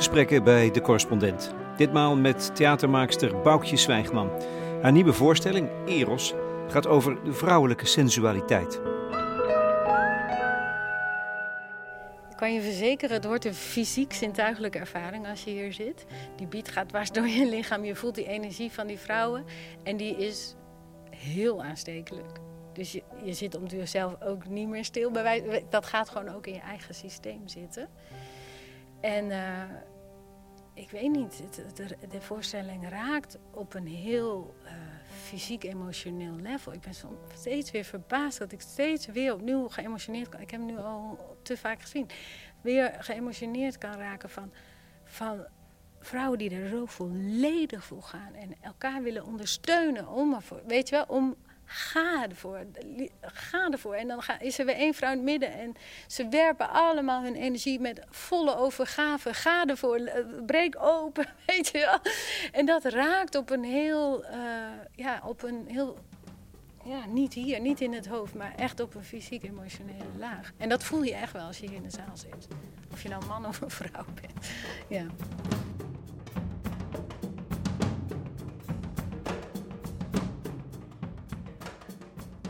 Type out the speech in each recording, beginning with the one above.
Gesprekken bij De Correspondent. Ditmaal met theatermaakster Boukje Zwijgman. Haar nieuwe voorstelling, Eros, gaat over de vrouwelijke sensualiteit. Ik kan je verzekeren, het wordt een fysiek zintuigelijke ervaring als je hier zit. Die beat gaat dwars door je lichaam. Je voelt die energie van die vrouwen. En die is heel aanstekelijk. Dus je, je zit om jezelf ook niet meer stil. Bij dat gaat gewoon ook in je eigen systeem zitten. En uh, ik weet niet, de, de, voorstelling raakt op een heel uh, fysiek-emotioneel level. Ik ben steeds weer verbaasd dat ik steeds weer opnieuw geëmotioneerd kan. Ik heb nu al te vaak gezien. Weer geëmotioneerd kan raken van, van vrouwen die er zo volledig voor gaan. En elkaar willen ondersteunen. Om, weet je wel, om Ga ervoor. Ga ervoor. En dan is er weer één vrouw in het midden. En ze werpen allemaal hun energie met volle overgave. Ga ervoor. Eh, breek open. Weet je wel. En dat raakt op een heel. Uh, ja, op een heel. Ja, niet hier, niet in het hoofd, maar echt op een fysiek-emotionele laag. En dat voel je echt wel als je hier in de zaal zit. Of je nou man of een vrouw bent. Ja.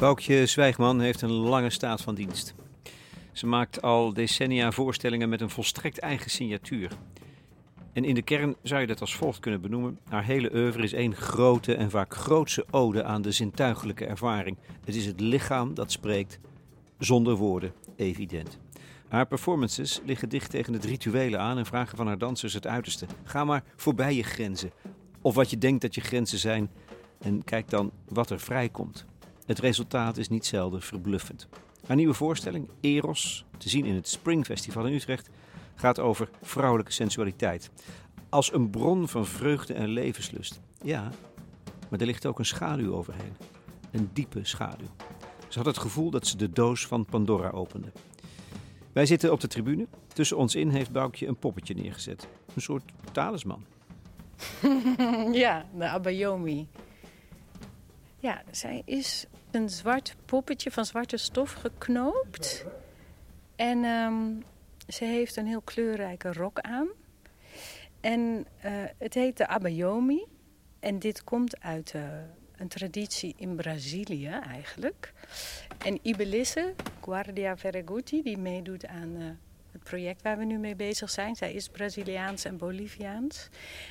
Boukje Zwijgman heeft een lange staat van dienst. Ze maakt al decennia voorstellingen met een volstrekt eigen signatuur. En in de kern zou je dat als volgt kunnen benoemen. Haar hele oeuvre is één grote en vaak grootse ode aan de zintuigelijke ervaring. Het is het lichaam dat spreekt, zonder woorden, evident. Haar performances liggen dicht tegen het rituele aan en vragen van haar dansers het uiterste. Ga maar voorbij je grenzen, of wat je denkt dat je grenzen zijn, en kijk dan wat er vrijkomt. Het resultaat is niet zelden verbluffend. Haar nieuwe voorstelling, Eros, te zien in het Springfestival in Utrecht, gaat over vrouwelijke sensualiteit. Als een bron van vreugde en levenslust. Ja, maar er ligt ook een schaduw overheen. Een diepe schaduw. Ze had het gevoel dat ze de doos van Pandora opende. Wij zitten op de tribune. Tussen ons in heeft Boukje een poppetje neergezet. Een soort talisman. ja, de Abayomi. Ja, zij is een zwart poppetje van zwarte stof geknoopt. En um, ze heeft een heel kleurrijke rok aan. En uh, het heet de Abayomi. En dit komt uit uh, een traditie in Brazilië eigenlijk. En Ibelisse, Guardia Ferragutti, die meedoet aan uh, het project waar we nu mee bezig zijn. Zij is Braziliaans en Boliviaans.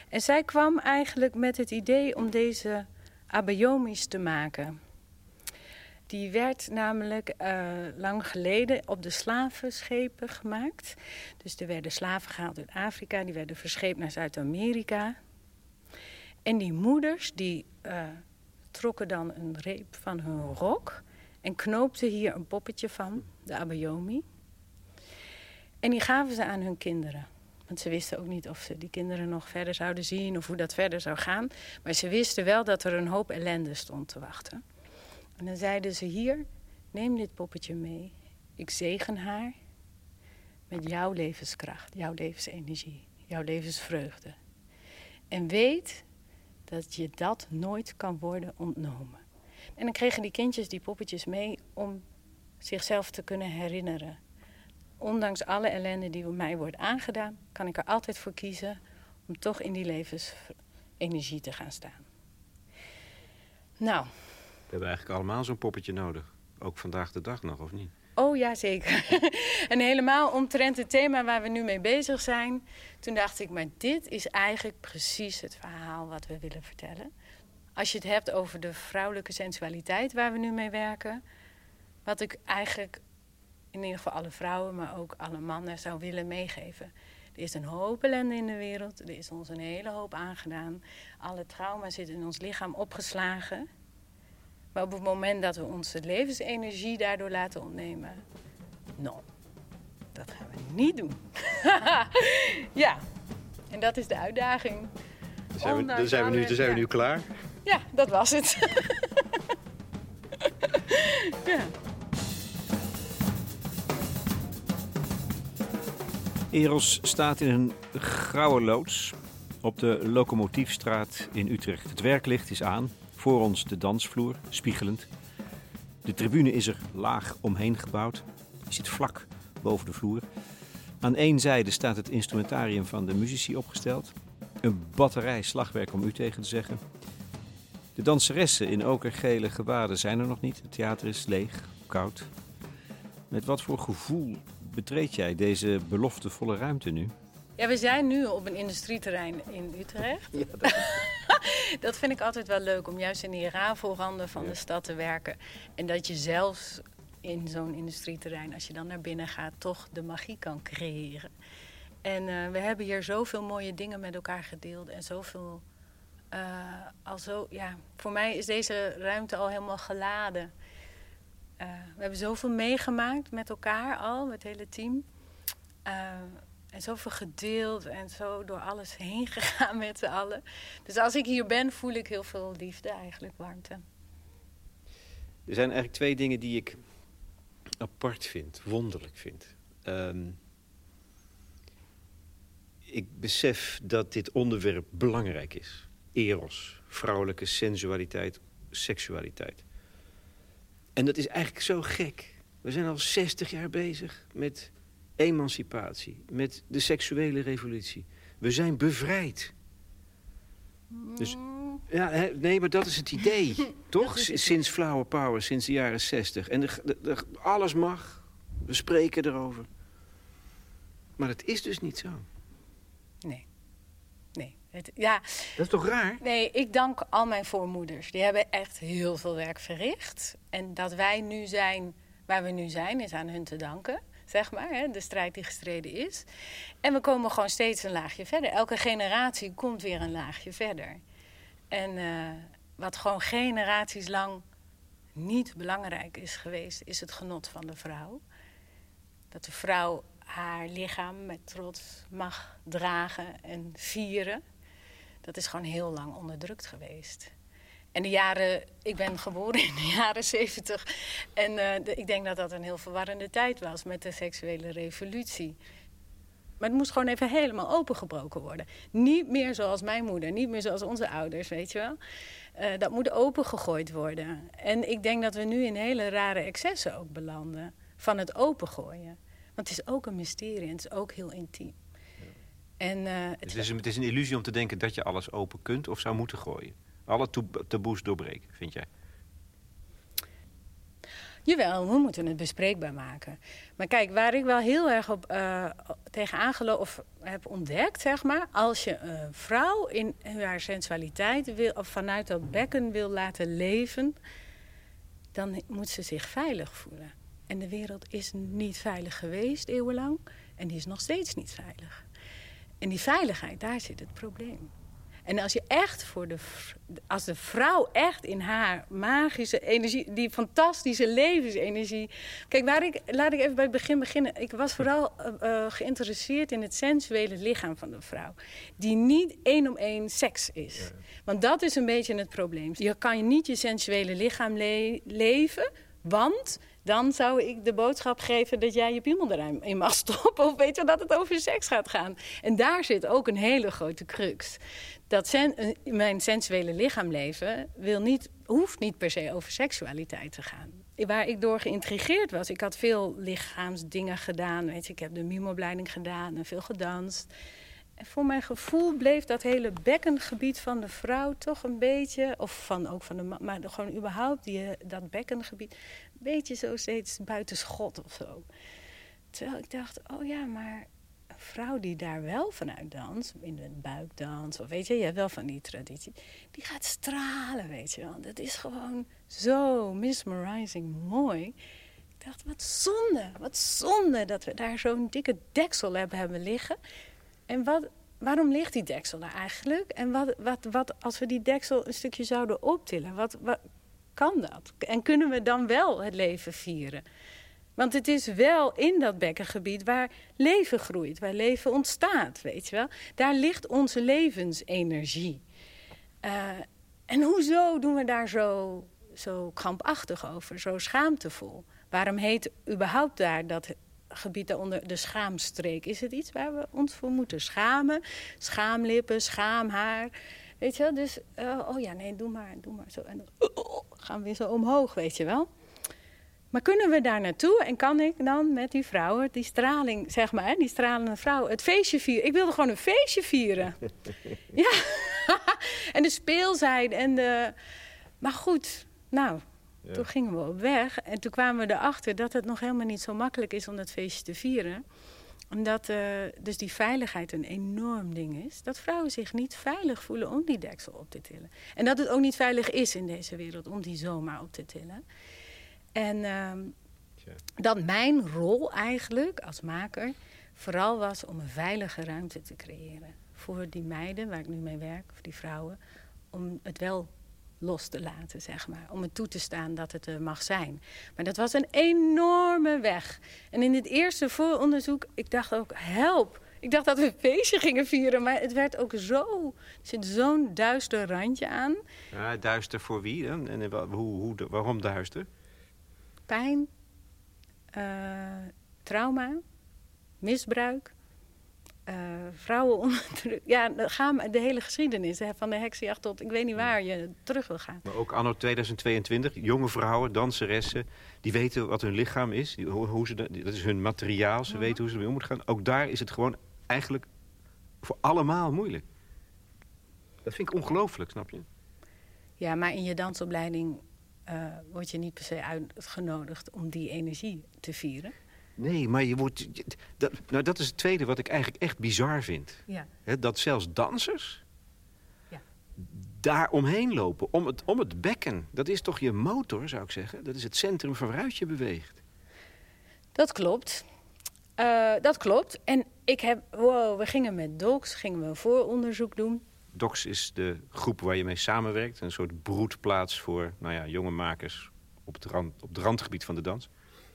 En zij kwam eigenlijk met het idee om deze abayomis te maken. Die werd namelijk uh, lang geleden op de slavenschepen gemaakt. Dus er werden slaven gehaald uit Afrika, die werden verscheept naar Zuid-Amerika. En die moeders die uh, trokken dan een reep van hun rok en knoopten hier een poppetje van, de abayomi. En die gaven ze aan hun kinderen. Want ze wisten ook niet of ze die kinderen nog verder zouden zien of hoe dat verder zou gaan. Maar ze wisten wel dat er een hoop ellende stond te wachten. En dan zeiden ze hier, neem dit poppetje mee. Ik zegen haar met jouw levenskracht, jouw levensenergie, jouw levensvreugde. En weet dat je dat nooit kan worden ontnomen. En dan kregen die kindjes die poppetjes mee om zichzelf te kunnen herinneren. Ondanks alle ellende die mij wordt aangedaan, kan ik er altijd voor kiezen om toch in die levensenergie te gaan staan. Nou, we hebben eigenlijk allemaal zo'n poppetje nodig. Ook vandaag de dag nog, of niet? Oh ja, zeker. en helemaal omtrent het thema waar we nu mee bezig zijn. Toen dacht ik, maar dit is eigenlijk precies het verhaal wat we willen vertellen. Als je het hebt over de vrouwelijke sensualiteit waar we nu mee werken. Wat ik eigenlijk in ieder geval alle vrouwen, maar ook alle mannen zou willen meegeven. Er is een hoop ellende in de wereld. Er is ons een hele hoop aangedaan. Alle trauma zit in ons lichaam opgeslagen. Maar op het moment dat we onze levensenergie daardoor laten ontnemen, nou, dat gaan we niet doen. ja, en dat is de uitdaging. Dan zijn we, dan zijn we, nu, dan zijn we nu klaar. Ja, dat was het. ja. Eros staat in een grauwe loods op de Locomotiefstraat in Utrecht. Het werklicht is aan. Voor ons de dansvloer, spiegelend. De tribune is er laag omheen gebouwd. Je zit vlak boven de vloer. Aan één zijde staat het instrumentarium van de muzici opgesteld. Een batterij slagwerk om u tegen te zeggen. De danseressen in okergele gewaden zijn er nog niet. Het theater is leeg, koud. Met wat voor gevoel betreed jij deze beloftevolle ruimte nu? Ja, we zijn nu op een industrieterrein in Utrecht. dat... dat vind ik altijd wel leuk, om juist in die rafelranden van de stad te werken. En dat je zelfs in zo'n industrieterrein, als je dan naar binnen gaat, toch de magie kan creëren. En uh, we hebben hier zoveel mooie dingen met elkaar gedeeld en zoveel. Uh, al zo, ja, voor mij is deze ruimte al helemaal geladen. Uh, we hebben zoveel meegemaakt met elkaar al, met het hele team. en zoveel gedeeld en zo door alles heen gegaan met z'n allen. Dus als ik hier ben, voel ik heel veel liefde, eigenlijk warmte. Er zijn eigenlijk twee dingen die ik apart vind, wonderlijk vind. Um, ik besef dat dit onderwerp belangrijk is. Eros, vrouwelijke sensualiteit, seksualiteit. En dat is eigenlijk zo gek. We zijn al 60 jaar bezig met emancipatie, met de seksuele revolutie. We zijn bevrijd. Dus, ja, nee, maar dat is het idee, toch? Sinds Flower Power, sinds de jaren 60. En de, de, alles mag, we spreken erover. Maar het is dus niet zo. Nee. Het, ja. Dat is toch raar? Nee, ik dank al mijn voormoeders. Die hebben echt heel veel werk verricht. En dat wij nu zijn waar we nu zijn, is aan hun te danken. Zeg maar, hè, de strijd die gestreden is. En we komen gewoon steeds een laagje verder. Elke generatie komt weer een laagje verder. En uh, wat gewoon generaties lang niet belangrijk is geweest, is het genot van de vrouw. Dat de vrouw haar lichaam met trots mag dragen en vieren. Dat is gewoon heel lang onderdrukt geweest. En de jaren, ik ben geboren in de jaren zeventig. En uh, ik denk dat dat een heel verwarrende tijd was met de seksuele revolutie. Maar het moest gewoon even helemaal opengebroken worden. Niet meer zoals mijn moeder, niet meer zoals onze ouders, weet je wel. Uh, dat moet opengegooid worden. En ik denk dat we nu in hele rare excessen ook belanden. Van het opengooien. Want het is ook een mysterie en het is ook heel intiem. En, uh, het, is een, het is een illusie om te denken dat je alles open kunt of zou moeten gooien. Alle taboes doorbreken, vind jij? Jawel, we moeten het bespreekbaar maken. Maar kijk, waar ik wel heel erg op uh, tegenaan of heb ontdekt, zeg maar, als je een vrouw in haar sensualiteit wil, of vanuit dat bekken wil laten leven, dan moet ze zich veilig voelen. En de wereld is niet veilig geweest eeuwenlang. En die is nog steeds niet veilig. En die veiligheid, daar zit het probleem. En als je echt voor de, als de vrouw echt in haar magische energie, die fantastische levensenergie. Kijk, waar ik, laat ik even bij het begin beginnen. Ik was vooral uh, geïnteresseerd in het sensuele lichaam van de vrouw. Die niet één om één seks is. Want dat is een beetje het probleem. Je kan je niet je sensuele lichaam leven, want dan zou ik de boodschap geven dat jij je piemel erin mag stoppen. Of weet je dat het over seks gaat gaan. En daar zit ook een hele grote crux. Dat sen mijn sensuele lichaam leven wil niet, hoeft niet per se over seksualiteit te gaan. Waar ik door geïntrigeerd was, ik had veel lichaamsdingen gedaan. Weet je, ik heb de mimopleiding gedaan en veel gedanst. En voor mijn gevoel bleef dat hele bekkengebied van de vrouw toch een beetje, of van, ook van de man, maar gewoon überhaupt die, dat bekkengebied, een beetje zo steeds buiten schot of zo. Terwijl ik dacht, oh ja, maar een vrouw die daar wel vanuit danst, in de buikdans, of weet je, je hebt wel van die traditie, die gaat stralen, weet je wel. Dat is gewoon zo mesmerizing mooi. Ik dacht, wat zonde, wat zonde dat we daar zo'n dikke deksel hebben, hebben liggen. En wat, waarom ligt die deksel daar eigenlijk? En wat, wat, wat als we die deksel een stukje zouden optillen? Wat, wat kan dat? En kunnen we dan wel het leven vieren? Want het is wel in dat bekkengebied waar leven groeit, waar leven ontstaat, weet je wel. Daar ligt onze levensenergie. Uh, en hoezo doen we daar zo, zo krampachtig over, zo schaamtevol? Waarom heet überhaupt daar dat gebied daaronder de schaamstreek. Is het iets waar we ons voor moeten schamen? Schaamlippen, schaamhaar. Weet je wel? Dus, uh, oh ja, nee, doe maar, doe maar zo. En dan uh, gaan we weer zo omhoog, weet je wel. Maar kunnen we daar naartoe en kan ik dan met die vrouwen, die straling, zeg maar, die stralende vrouw, het feestje vieren? Ik wilde gewoon een feestje vieren. ja, en de speelzijde en de. Maar goed, nou, toen gingen we op weg en toen kwamen we erachter dat het nog helemaal niet zo makkelijk is om dat feestje te vieren omdat uh, dus die veiligheid een enorm ding is. Dat vrouwen zich niet veilig voelen om die deksel op te tillen. En dat het ook niet veilig is in deze wereld om die zomaar op te tillen. En uh, dat mijn rol eigenlijk als maker vooral was om een veilige ruimte te creëren. Voor die meiden waar ik nu mee werk, of die vrouwen. Om het wel los te laten, zeg maar. Om het toe te staan dat het er mag zijn. Maar dat was een enorme weg. En in dit eerste vooronderzoek, ik dacht ook, help. Ik dacht dat we een feestje gingen vieren, maar het werd ook zo... Er zit zo'n duister randje aan. Ja, duister voor wie dan? En hoe, hoe, waarom duister? Pijn, uh, trauma, misbruik, uh, vrouwen onder Ja, gaan de hele geschiedenis hè, van de heksjacht tot ik weet niet waar je terug wil gaan. Maar ook anno 2022, jonge vrouwen, danseressen, die weten wat hun lichaam is. Die, hoe, ze, dat is hun materiaal, ze weten hoe ze ermee om moeten gaan. Ook daar is het gewoon eigenlijk voor allemaal moeilijk. Dat vind ik ongelooflijk, snap je? Ja, maar in je dansopleiding uh, word je niet per se uitgenodigd om die energie te vieren. Nee, maar je wordt... Dat, nou, dat is het tweede wat ik eigenlijk echt bizar vind. Ja. dat zelfs dansers ja. daar omheen lopen, om het, om het bekken. Dat is toch je motor, zou ik zeggen? Dat is het centrum van waaruit je beweegt. Dat klopt. Uh, dat klopt. En ik heb... Wow, we gingen met DOCS, gingen we een vooronderzoek doen. DOCS is de groep waar je mee samenwerkt. Een soort broedplaats voor nou ja, jonge makers op het, rand, op het randgebied van de dans.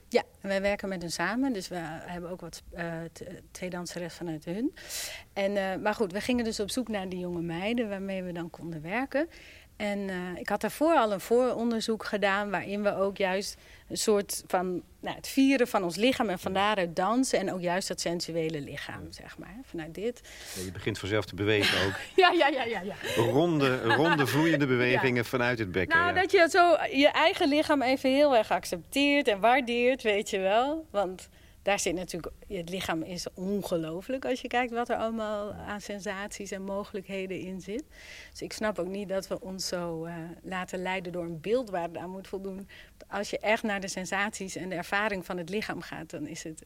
Ja, wij werken met hen samen. Dus we hebben ook wat uh, twee danseres vanuit hun. En, uh, maar goed, we gingen dus op zoek naar die jonge meiden waarmee we dan konden werken. En uh, ik had daarvoor al een vooronderzoek gedaan... waarin we ook juist een soort van nou, het vieren van ons lichaam... en van daaruit dansen en ook juist dat sensuele lichaam, zeg maar. Vanuit dit. Ja, je begint vanzelf te bewegen ook. ja, ja, ja, ja, ja. Ronde, ronde vloeiende bewegingen vanuit het bekken. Nou, dat je zo je eigen lichaam even heel erg accepteert en waardeert, weet je wel. Want daar zit natuurlijk, het lichaam is ongelooflijk als je kijkt wat er allemaal aan sensaties en mogelijkheden in zit. Dus ik snap ook niet dat we ons zo uh, laten leiden door een beeld waar het aan moet voldoen. Als je echt naar de sensaties en de ervaring van het lichaam gaat, dan is het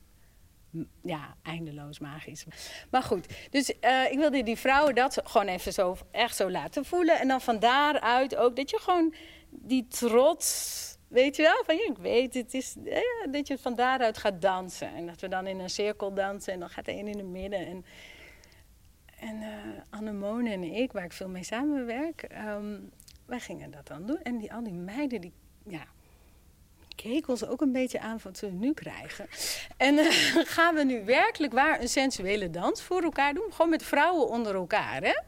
ja, eindeloos magisch. Maar goed, dus uh, ik wilde die vrouwen dat gewoon even zo, echt zo laten voelen. En dan van daaruit ook dat je gewoon die trots Weet je wel? Van, ja, ik weet, het is dat je van daaruit gaat dansen. En dat we dan in een cirkel dansen en dan gaat de een in het midden. En, en uh, Annemone en ik, waar ik veel mee samenwerk, um, wij gingen dat dan doen. En die, al die meiden, die ja, keken ons ook een beetje aan van wat we nu krijgen. En uh, gaan we nu werkelijk waar een sensuele dans voor elkaar doen? Gewoon met vrouwen onder elkaar, hè?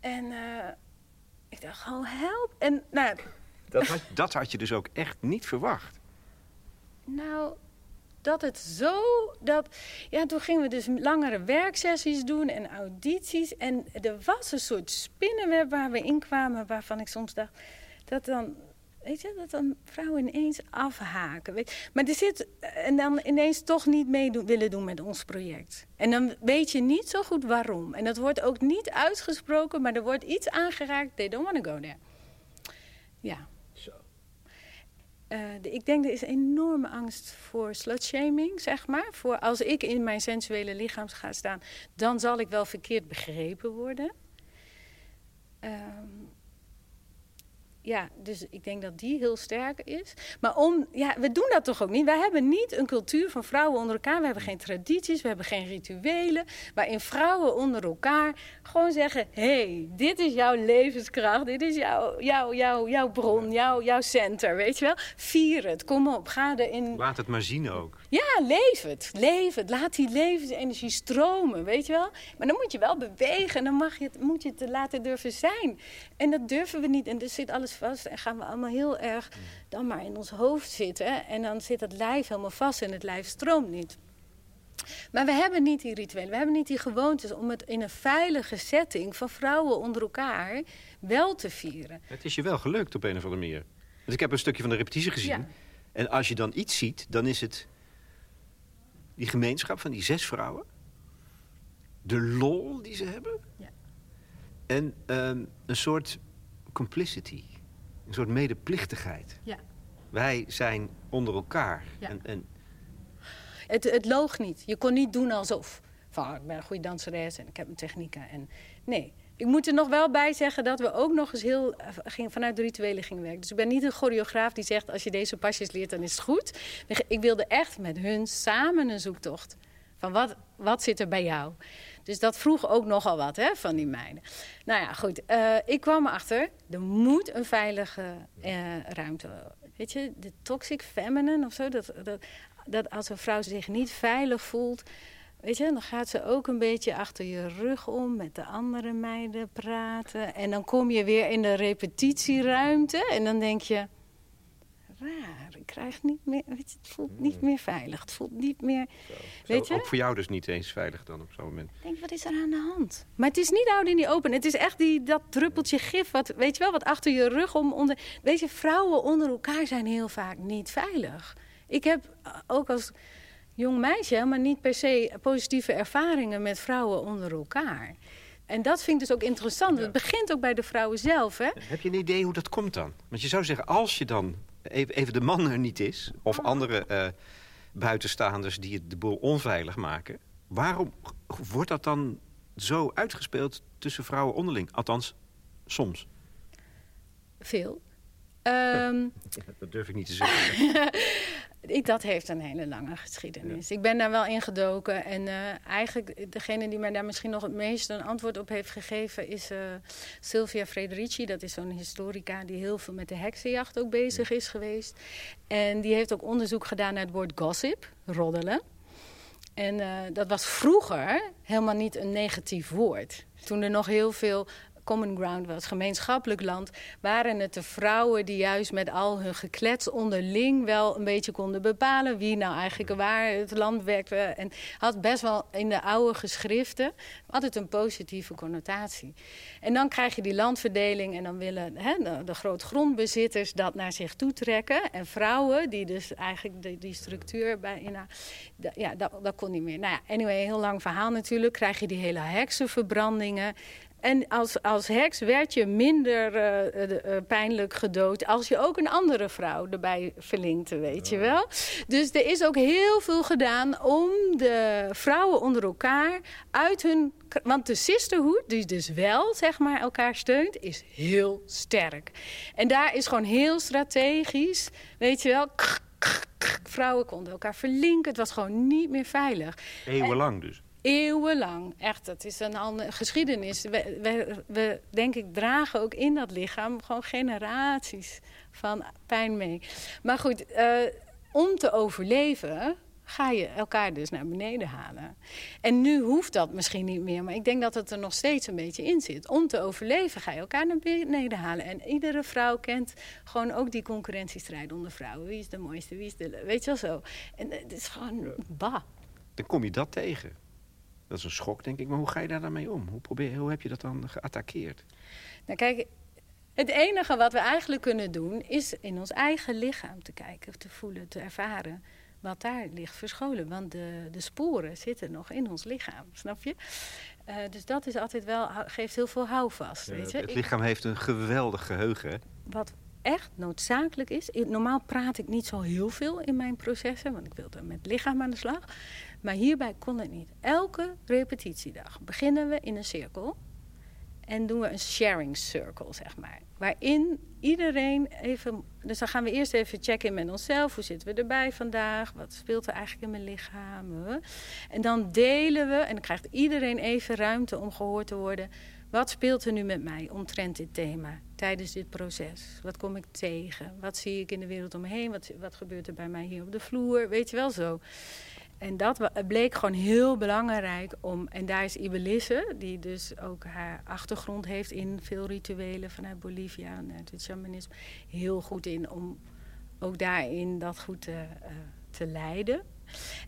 En uh, ik dacht, oh help. En nou dat had, dat had je dus ook echt niet verwacht. Nou, dat het zo... Dat, ja, toen gingen we dus langere werksessies doen en audities. En er was een soort spinnenweb waar we in kwamen... waarvan ik soms dacht... dat dan Weet je, dat dan vrouwen ineens afhaken. Weet Maar er zit. En dan ineens toch niet mee willen doen met ons project. En dan weet je niet zo goed waarom. En dat wordt ook niet uitgesproken, maar er wordt iets aangeraakt. They don't want to go there. Ja. De, ik denk er is enorme angst voor slutshaming, zeg maar. Voor als ik in mijn sensuele lichaam ga staan, dan zal ik wel verkeerd begrepen worden. Um, ja, dus ik denk dat die heel sterk is. Maar om, ja, we doen dat toch ook niet? Wij hebben niet een cultuur van vrouwen onder elkaar. We hebben geen tradities, we hebben geen rituelen. Waarin vrouwen onder elkaar gewoon zeggen: hé, hey, dit is jouw levenskracht, dit is jouw, jouw, jouw, jouw bron, jouw, jouw center, weet je wel? Vier het, kom op, ga erin. Laat het maar zien ook. Ja, leef het, leef het. Laat die levensenergie stromen, weet je wel? Maar dan moet je wel bewegen en dan mag je het, moet je het te laten durven zijn. En dat durven we niet en er zit alles vast en gaan we allemaal heel erg dan maar in ons hoofd zitten. En dan zit het lijf helemaal vast en het lijf stroomt niet. Maar we hebben niet die rituelen, we hebben niet die gewoontes om het in een veilige setting van vrouwen onder elkaar wel te vieren. Het is je wel gelukt op een of andere manier. Dus ik heb een stukje van de repetitie gezien. En als je dan iets ziet, dan is het die gemeenschap van die zes vrouwen. De lol die ze hebben. Ja. En ehm, een soort complicity. Een soort medeplichtigheid. Ja. Wij zijn onder elkaar. Ja. En, en Het, het loog niet. Je kon niet doen alsof. Van, ik ben een goede danseres en ik heb mijn technieken. En, nee. Ik moet er nog wel bij zeggen dat we ook nog eens heel eh, ging, vanuit de rituelen gingen werken. Dus ik ben niet een choreograaf die zegt: als je deze pasjes leert, dan is het goed. Ik wilde echt met hun samen een zoektocht. Van wat, wat zit er bij jou? Dus dat vroeg ook nogal wat hè, van die meiden. Nou ja, goed. eh, ik kwam erachter, er moet een veilige eh, ruimte. Weet je, de toxic feminine of zo. Dat, dat, dat als een vrouw zich niet veilig voelt. Weet je, dan gaat ze ook een beetje achter je rug om met de andere meiden praten. En dan kom je weer in de repetitieruimte en dan denk je... Raar, ik krijg niet meer... Weet je, het voelt niet meer veilig. Het voelt niet meer... Weet je? Ook voor jou dus niet eens veilig dan op zo'n moment. Ik denk, wat is er aan de hand? Maar het is niet houden in die open. Het is echt die, dat druppeltje gif, wat, weet je wel, wat achter je rug om. Onder, weet je, vrouwen onder elkaar zijn heel vaak niet veilig. Ik heb eh, ook als jong meisje, maar niet per se positieve ervaringen met vrouwen onder elkaar. En dat vind ik dus ook interessant. Het begint ook bij de vrouwen zelf, hè? Heb je een idee hoe dat komt dan? Want je zou zeggen, als je dan even, even de man er niet is... of andere eh, buitenstaanders die het de boel onveilig maken... waarom wordt dat dan zo uitgespeeld tussen vrouwen onderling? Althans, soms. Veel. Ehm, Dat durf ik niet te zeggen. Ik, dat heeft een hele lange geschiedenis. Ik ben daar wel in gedoken. En eh, eigenlijk degene die mij daar misschien nog het meest een antwoord op heeft gegeven... is eh Sylvia Frederici. Dat is zo'n historica die heel veel met de heksenjacht ook bezig is geweest. En die heeft ook onderzoek gedaan naar het woord gossip, roddelen. En eh, dat was vroeger helemaal niet een negatief woord. Toen er nog heel veel common ground was, gemeenschappelijk land, waren het de vrouwen die juist met al hun geklets onderling wel een beetje konden bepalen wie nou eigenlijk waar het land werkte. En had best wel in de oude geschriften altijd een positieve connotatie. En dan krijg je die landverdeling en dan willen hè, de, de grootgrondbezitters dat naar zich toe trekken. En vrouwen die dus eigenlijk die, die structuur bij in, ja, dat, dat kon niet meer. Nou ja, anyway, heel lang verhaal natuurlijk. Krijg je die hele heksenverbrandingen. En als, als heks werd je minder uh, uh, pijnlijk gedood als je ook een andere vrouw erbij verlinkte, weet je wel. Dus er is ook heel veel gedaan om de vrouwen onder elkaar uit hun... Want de sisterhood, die dus wel zeg maar, elkaar steunt, is heel sterk. En daar is gewoon heel strategisch, weet je wel... Vrouwen konden elkaar verlinken. Het was gewoon niet meer veilig. Eeuwenlang dus. Eeuwenlang, echt. Dat is een andere geschiedenis. We, we, we, denk ik, dragen ook in dat lichaam gewoon generaties van pijn mee. Maar goed, uh, om te overleven ga je elkaar dus naar beneden halen. En nu hoeft dat misschien niet meer, maar ik denk dat het er nog steeds een beetje in zit. Om te overleven ga je elkaar naar beneden halen. En iedere vrouw kent gewoon ook die concurrentiestrijd onder vrouwen. Wie is de mooiste, wie is de... Weet je wel zo. En het is gewoon, bah. Dan kom je dat tegen. Dat is een schok, denk ik. Maar hoe ga je daar dan mee om? Hoe, probeer, hoe heb je dat dan geattaqueerd? Nou, kijk, het enige wat we eigenlijk kunnen doen... is in ons eigen lichaam te kijken, te voelen, te ervaren... wat daar ligt verscholen. Want de, de sporen zitten nog in ons lichaam, snap je? Uh, dus dat is altijd wel, geeft heel veel houvast, ja, weet je? Het lichaam heeft een geweldig geheugen, hè? Wat echt noodzakelijk is. Normaal praat ik niet zo heel veel in mijn processen, want ik wilde met het lichaam aan de slag. Maar hierbij kon het niet. Elke repetitiedag beginnen we in een cirkel en doen we een sharing circle, zeg maar. Waarin iedereen even. Dus dan gaan we eerst even checken met onszelf. Hoe zitten we erbij vandaag? Wat speelt er eigenlijk in mijn lichaam? En dan delen we, en dan krijgt iedereen even ruimte om gehoord te worden. Wat speelt er nu met mij omtrent dit thema tijdens dit proces? Wat kom ik tegen? Wat zie ik in de wereld om me heen? Wat, wat gebeurt er bij mij hier op de vloer? Weet je wel zo. En dat bleek gewoon heel belangrijk om. En daar is Ibelisse, die dus ook haar achtergrond heeft in veel rituelen vanuit Bolivia en uit het shamanisme, heel goed in om ook daarin dat goed te, uh, te leiden.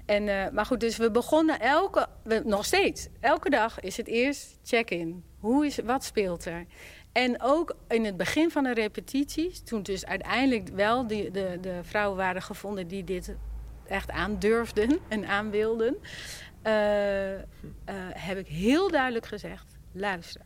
En, uh, maar goed, dus we begonnen elke, we, nog steeds, elke dag is het eerst check-in. Hoe is, wat speelt er? En ook in het begin van de repetities, toen dus uiteindelijk wel die, de, de vrouwen waren gevonden die dit echt aandurfden en aanwilden, uh, uh, heb ik heel duidelijk gezegd: luister,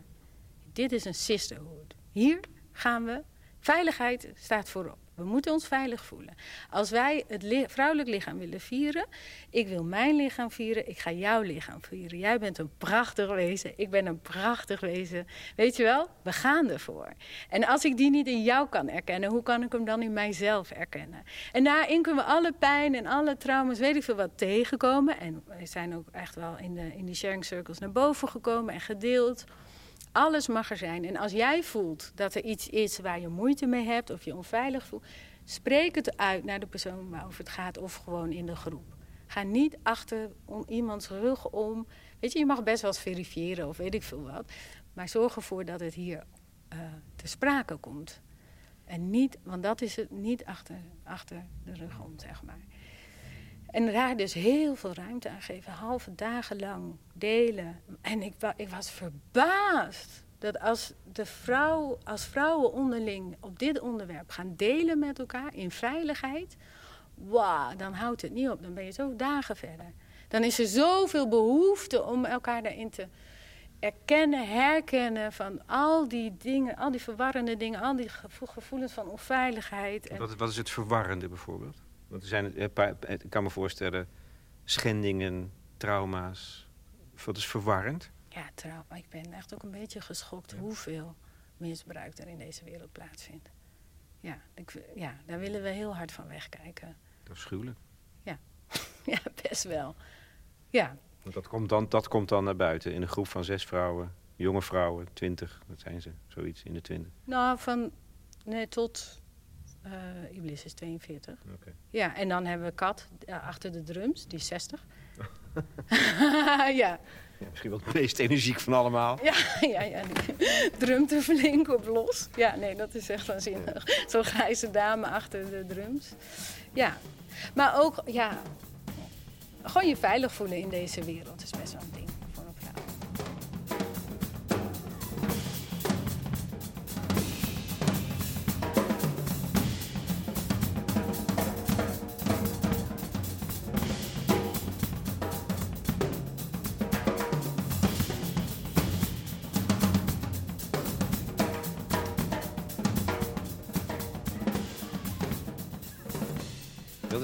dit is een sisterhood. Hier gaan we. Veiligheid staat voorop. We moeten ons veilig voelen. Als wij het li vrouwelijk lichaam willen vieren, ik wil mijn lichaam vieren, ik ga jouw lichaam vieren. Jij bent een prachtig wezen, ik ben een prachtig wezen. Weet je wel, we gaan ervoor. En als ik die niet in jou kan erkennen, hoe kan ik hem dan in mijzelf erkennen? En daarin kunnen we alle pijn en alle trauma's, weet ik veel wat, tegenkomen. En we zijn ook echt wel in, de, in sharing circles naar boven gekomen en gedeeld. Alles mag er zijn. En als jij voelt dat er iets is waar je moeite mee hebt of je onveilig voelt, spreek het uit naar de persoon waarover het gaat of gewoon in de groep. Ga niet achter om iemands rug om. Weet je, je mag best wel eens verifiëren of weet ik veel wat. Maar zorg ervoor dat het hier uh, te sprake komt. En niet, want dat is het niet achter, achter de rug om, zeg maar. En daar dus heel veel ruimte aan geven, halve dagen lang delen. En ik, ik was verbaasd dat als, de vrouw, als vrouwen onderling op dit onderwerp gaan delen met elkaar in veiligheid, wauw, dan houdt het niet op. Dan ben je zo dagen verder. Dan is er zoveel behoefte om elkaar daarin te erkennen, herkennen van al die dingen, al die verwarrende dingen, al die gevoelens van onveiligheid. Wat, wat is het verwarrende bijvoorbeeld? Want er zijn, ik kan me voorstellen, schendingen, trauma's. Wat is verwarrend? Ja, trauma. Ik ben echt ook een beetje geschokt hoeveel misbruik er in deze wereld plaatsvindt. Ja, ik, ja, daar willen we heel hard van wegkijken. Dat is schuwelijk. Ja. ja, best wel. Ja. Want dat komt, dan, dat komt dan naar buiten in een groep van zes vrouwen, jonge vrouwen, twintig, wat zijn ze, zoiets in de twintig? Nou, van nee, tot uh, Iblis is 42. Okay. Ja, en dan hebben we Kat achter de drums, die is 60. ja. ja. Misschien wel het meest energiek van allemaal. Ja, ja, ja. Drumt er flink op los. Ja, nee, dat is echt waanzinnig. Zo'n grijze dame achter de drums. Ja, maar ook, ja, gewoon je veilig voelen in deze wereld is best wel een ding.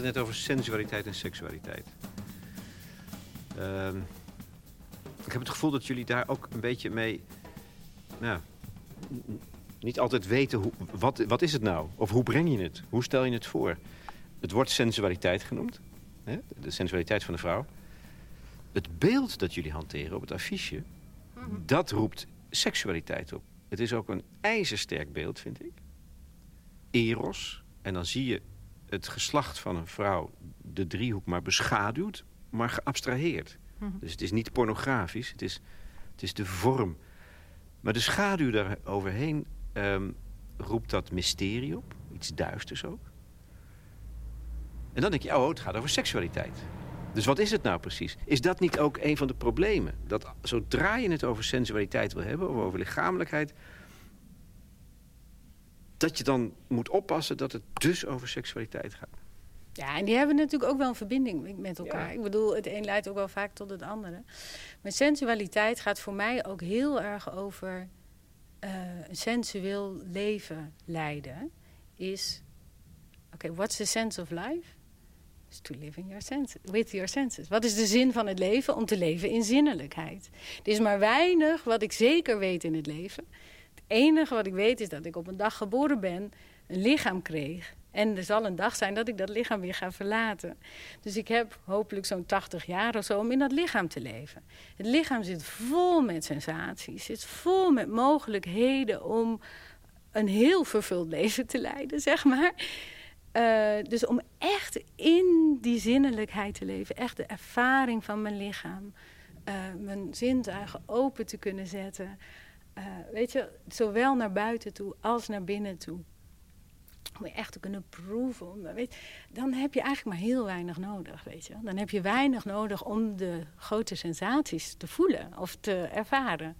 Net over sensualiteit en seksualiteit. Ehm, ik heb het gevoel dat jullie daar ook een beetje mee... Nou, niet altijd weten, hoe, wat, wat is het nou? Of hoe breng je het? Hoe stel je het voor? Het wordt sensualiteit genoemd. Hè? De sensualiteit van de vrouw. Het beeld dat jullie hanteren op het affiche... Mhm. dat roept seksualiteit op. Het is ook een ijzersterk beeld, vind ik. Eros. En dan zie je het geslacht van een vrouw de driehoek maar beschaduwt, maar geabstraheerd. Mhm. Dus het is niet pornografisch, het is, het is de vorm. Maar de schaduw daar overheen ehm, roept dat mysterie op, iets duisters ook. En dan denk je, oh, het gaat over seksualiteit. Dus wat is het nou precies? Is dat niet ook een van de problemen? Dat zodra je het over sensualiteit wil hebben, of over lichamelijkheid dat je dan moet oppassen dat het dus over seksualiteit gaat. Ja, en die hebben natuurlijk ook wel een verbinding met elkaar. Ik bedoel, het een leidt ook wel vaak tot het andere. Maar sensualiteit gaat voor mij ook heel erg over uh, een sensueel leven leiden. Is, oké, okay, what's the sense of life? Is to live in your senses, with your senses. Wat is de zin van het leven? Om te leven in zinnelijkheid. Er is maar weinig wat ik zeker weet in het leven enige wat ik weet is dat ik op een dag geboren ben, een lichaam kreeg. En er zal een dag zijn dat ik dat lichaam weer ga verlaten. Dus ik heb hopelijk zo'n 80 jaar of zo om in dat lichaam te leven. Het lichaam zit vol met sensaties, zit vol met mogelijkheden om een heel vervuld leven te leiden, zeg maar. Uh, dus om echt in die zinnelijkheid te leven, echt de ervaring van mijn lichaam, uh, mijn zintuigen open te kunnen zetten. Uh, weet je, zowel naar buiten toe als naar binnen toe. Om je echt te kunnen proeven. Weet, dan heb je eigenlijk maar heel weinig nodig, weet je. Dan heb je weinig nodig om de grote sensaties te voelen of te ervaren.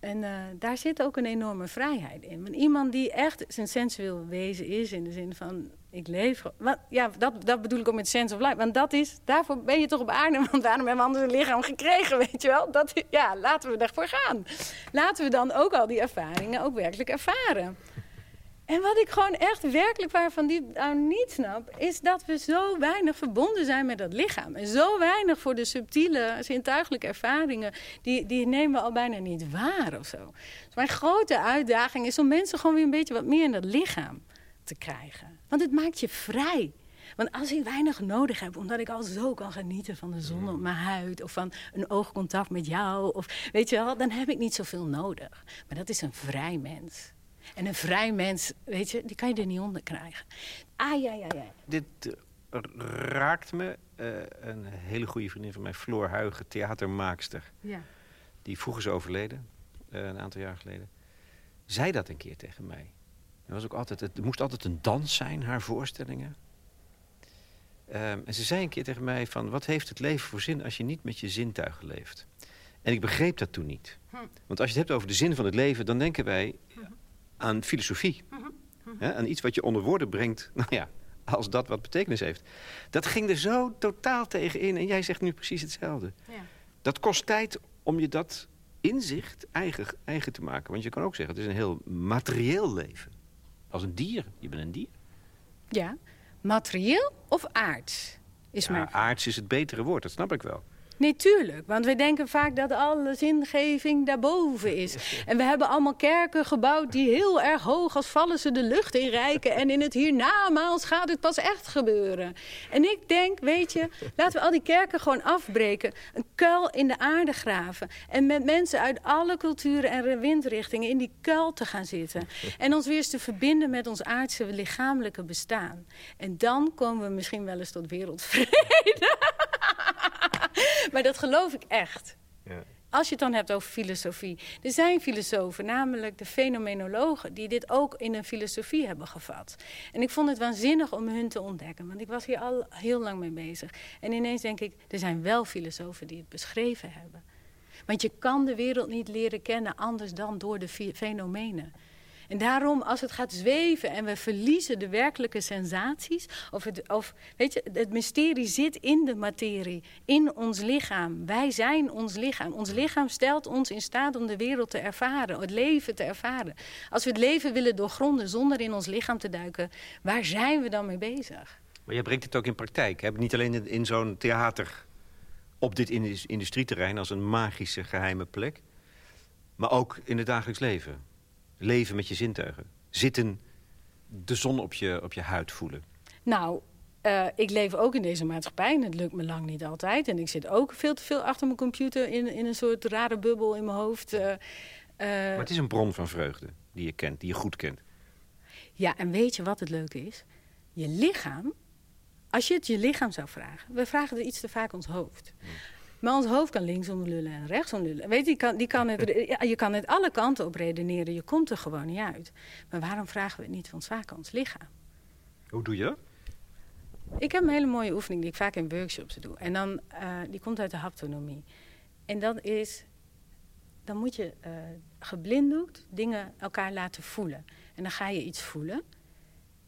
En uh, daar zit ook een enorme vrijheid in. Want iemand die echt zijn sensueel wezen is, in de zin van ik leef. Want, ja, dat, dat bedoel ik ook met sense of life. Want dat is, daarvoor ben je toch op aarde. Want daarom hebben we anders een lichaam gekregen, weet je wel. Dat, ja, laten we ervoor gaan. Laten we dan ook al die ervaringen ook werkelijk ervaren. En wat ik gewoon echt werkelijk waarvan die nou niet snap, is dat we zo weinig verbonden zijn met dat lichaam. En zo weinig voor de subtiele, zintuigelijke ervaringen, die, die nemen we al bijna niet waar of zo. Dus mijn grote uitdaging is om mensen gewoon weer een beetje wat meer in dat lichaam te krijgen. Want het maakt je vrij. Want als ik weinig nodig heb, omdat ik al zo kan genieten van de zon op mijn huid of van een oogcontact met jou, of weet je wel, dan heb ik niet zoveel nodig. Maar dat is een vrij mens. En een vrij mens, weet je, die kan je er niet onder krijgen. Ah, ja, ja, ja. Dit uh, raakt me. Uh, een hele goede vriendin van mij, Floor Huigen, theatermaakster. Ja. Die vroeger is overleden, uh, een aantal jaar geleden. Zei dat een keer tegen mij. Het, was ook altijd, het moest altijd een dans zijn, haar voorstellingen. Um, en ze zei een keer tegen mij van... wat heeft het leven voor zin als je niet met je zintuigen leeft? En ik begreep dat toen niet. Hm. Want als je het hebt over de zin van het leven... dan denken wij aan filosofie. Hè, aan iets wat je onder woorden brengt, nou ja, als dat wat betekenis heeft. Dat ging er zo totaal tegen in en jij zegt nu precies hetzelfde. Ja. Dat kost tijd om je dat inzicht eigen, eigen te maken. Want je kan ook zeggen, het is een heel materieel leven. Als een dier, je bent een dier. Ja, materieel of aards? Is ja, Aards is het betere woord, dat snap ik wel. Nee, tuurlijk. Want we denken vaak dat alle zingeving daarboven is. En we hebben allemaal kerken gebouwd die heel erg hoog als vallen ze de lucht in rijken. En in het hiernamaals gaat het pas echt gebeuren. En ik denk, weet je, laten we al die kerken gewoon afbreken. Een kuil in de aarde graven. En met mensen uit alle culturen en windrichtingen in die kuil te gaan zitten. En ons weer eens te verbinden met ons aardse lichamelijke bestaan. En dan komen we misschien wel eens tot wereldvrede. maar dat geloof ik echt. Ja. Als je het dan hebt over filosofie. Er zijn filosofen, namelijk de fenomenologen... die dit ook in een filosofie hebben gevat. En ik vond het waanzinnig om hun te ontdekken. Want ik was hier al heel lang mee bezig. En ineens denk ik, er zijn wel filosofen die het beschreven hebben. Want je kan de wereld niet leren kennen anders dan door de fenomenen. En daarom, als het gaat zweven en we verliezen de werkelijke sensaties, of, het, of weet je, het mysterie zit in de materie, in ons lichaam. Wij zijn ons lichaam. Ons lichaam stelt ons in staat om de wereld te ervaren, het leven te ervaren. Als we het leven willen doorgronden zonder in ons lichaam te duiken, waar zijn we dan mee bezig? Maar jij brengt het ook in praktijk. Hè? Niet alleen in, in zo'n theater op dit industrieterrein als een magische geheime plek, maar ook in het dagelijks leven leven met je zintuigen? Zitten, de zon op je, op je huid voelen? Nou, uh, ik leef ook in deze maatschappij en het lukt me lang niet altijd. En ik zit ook veel te veel achter mijn computer in, in een soort rare bubbel in mijn hoofd. Uh, maar het is een bron van vreugde die je kent, die je goed kent. Ja, en weet je wat het leuke is? Je lichaam, als je het je lichaam zou vragen... we vragen er iets te vaak ons hoofd. Maar ons hoofd kan linksom lullen en rechtsom lullen. Weet je, die kan, die kan het, ja, je kan het alle kanten op redeneren. Je komt er gewoon niet uit. Maar waarom vragen we het niet van aan ons lichaam? Hoe doe je dat? Ik heb een hele mooie oefening die ik vaak in workshops doe. En dan, uh, die komt uit de haptonomie. En dat is, dan moet je uh, geblinddoekt dingen elkaar laten voelen. En dan ga je iets voelen.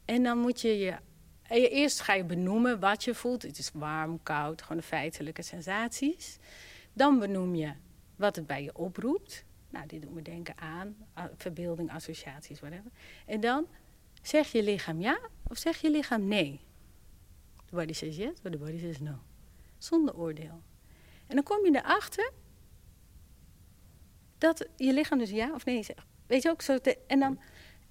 En dan moet je je Eerst ga je benoemen wat je voelt. Het is warm, koud, gewoon de feitelijke sensaties. Dan benoem je wat het bij je oproept. Nou, dit doet me denken aan verbeelding, associaties, whatever. En dan zeg je lichaam ja of zeg je lichaam nee. De body says yes, the body says no. Zonder oordeel. En dan kom je erachter dat je lichaam dus ja of nee zegt. Weet je ook zo. en dan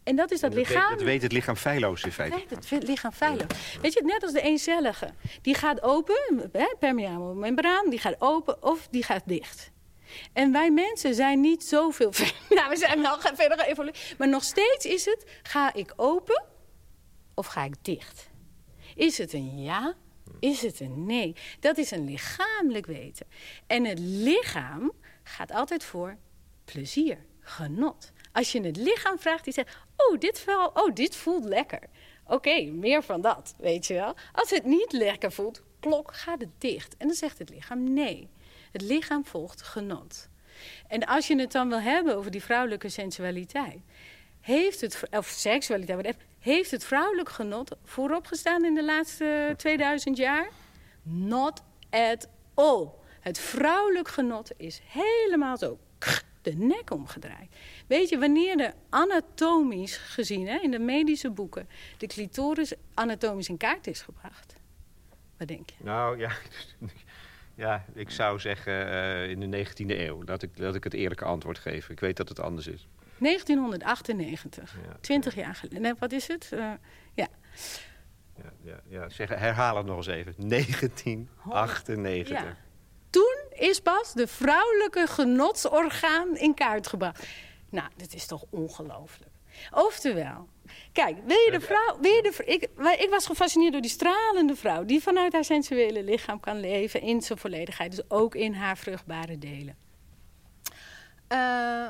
en dat is dat, lichaam. Weet, dat weet het lichaam feilloos in feite. Weet het lichaam feilloos. Weet je, net als de eencellige. Die gaat open, hè, permeabele membraan, die gaat open of die gaat dicht. En wij mensen zijn niet zoveel Nou, we zijn wel verder geëvolueerd. Maar nog steeds is het, ga ik open of ga ik dicht? Is het een ja? Is het een nee? Dat is een lichamelijk weten. En het lichaam gaat altijd voor plezier, genot. Als je het lichaam vraagt, die zegt: Oh, dit, oh, dit voelt lekker. Oké, meer van dat, weet je wel. Als het niet lekker voelt, klok, gaat het dicht. En dan zegt het lichaam nee. Het lichaam volgt genot. En als je het dan wil hebben over die vrouwelijke sensualiteit, heeft het, of seksualiteit, heeft het vrouwelijk genot voorop gestaan in de laatste 2000 jaar? Not at all. Het vrouwelijk genot is helemaal zo de nek omgedraaid. Weet je, wanneer er anatomisch gezien, hè, in de medische boeken, de clitoris anatomisch in kaart is gebracht? Wat denk je? Nou ja, ja ik zou zeggen uh, in de 19e eeuw. Laat ik, laat ik het eerlijke antwoord geven. Ik weet dat het anders is. 1998, ja, 20 jaar geleden. Nee, wat is het? Uh, ja. Ja, ja, ja. Zeg, herhaal het nog eens even. 1998. Ja is pas de vrouwelijke genotsorgaan in kaart gebracht. Nou, dit is toch ongelooflijk. Oftewel, kijk, wil je de vrouw. Wil je de, ik, ik was gefascineerd door die stralende vrouw. die vanuit haar sensuele lichaam kan leven in zijn volledigheid. Dus ook in haar vruchtbare delen. Uh,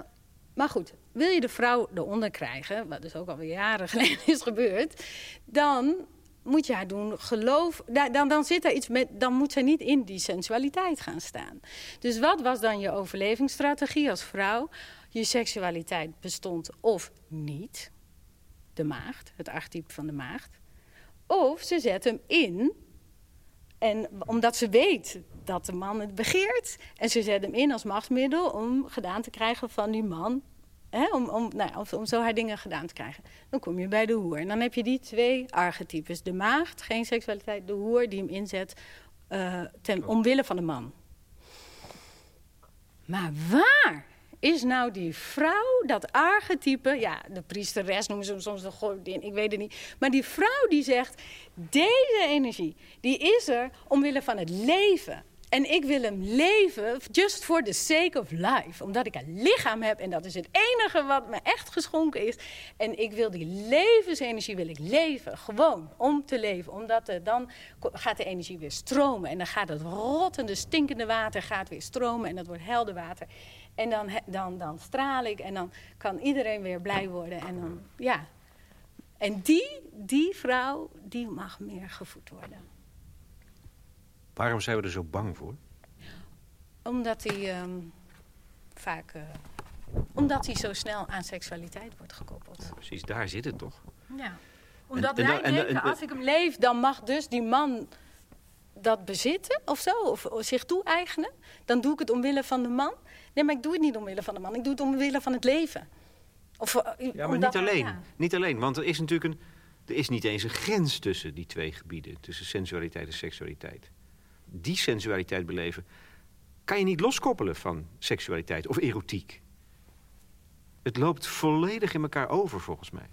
maar goed, wil je de vrouw eronder krijgen. wat dus ook alweer jaren geleden is gebeurd. dan moet je haar doen geloof. Dan, dan, zit er iets met. Dan moet ze niet in die sensualiteit gaan staan. Dus wat was dan je overlevingsstrategie als vrouw? Je seksualiteit bestond of niet. De maagd, het archetype van de maagd. Of ze zet hem in. En omdat ze weet dat de man het begeert. En ze zet hem in als machtsmiddel om gedaan te krijgen van die man Hè, om, om, nou, om, zo haar dingen gedaan te krijgen. Dan kom je bij de hoer. En dan heb je die twee archetypes. De maagd, geen seksualiteit. De hoer die hem inzet uh, ten omwille van de man. Maar waar is nou die vrouw, dat archetype... Ja, de priesteres noemen ze hem soms de godin, ik weet het niet. Maar die vrouw die zegt, deze energie, die is er omwille van het leven. En ik wil hem leven just for the sake of life. Omdat ik een lichaam heb en dat is het enige wat me echt geschonken is. En ik wil die levensenergie wil ik leven. Gewoon om te leven. Omdat dan gaat de energie weer stromen. En dan gaat het rottende, stinkende water gaat weer stromen. En dat wordt helder water. En dan, dan, dan straal ik en dan kan iedereen weer blij worden. En dan, ja. En die, die vrouw, die mag meer gevoed worden. Waarom zijn we er zo bang voor? Omdat hij ehm, vaak... Uh, omdat hij zo snel aan seksualiteit wordt gekoppeld. precies, daar zit het toch? Ja. Omdat en, wij en, denken, als ik hem leef, dan mag dus die man dat bezitten of zo, of, zich toe-eigenen. Dan doe ik het omwille van de man. Nee, maar ik doe het niet omwille van de man. Ik doe het omwille van het leven. Of, eh, ja, maar niet alleen. Niet alleen, want er is natuurlijk een... Er is niet eens een grens tussen die twee gebieden. Tussen sensualiteit en seksualiteit die sensualiteit beleven... kan je niet loskoppelen van seksualiteit of erotiek. Het loopt volledig in elkaar over, volgens mij.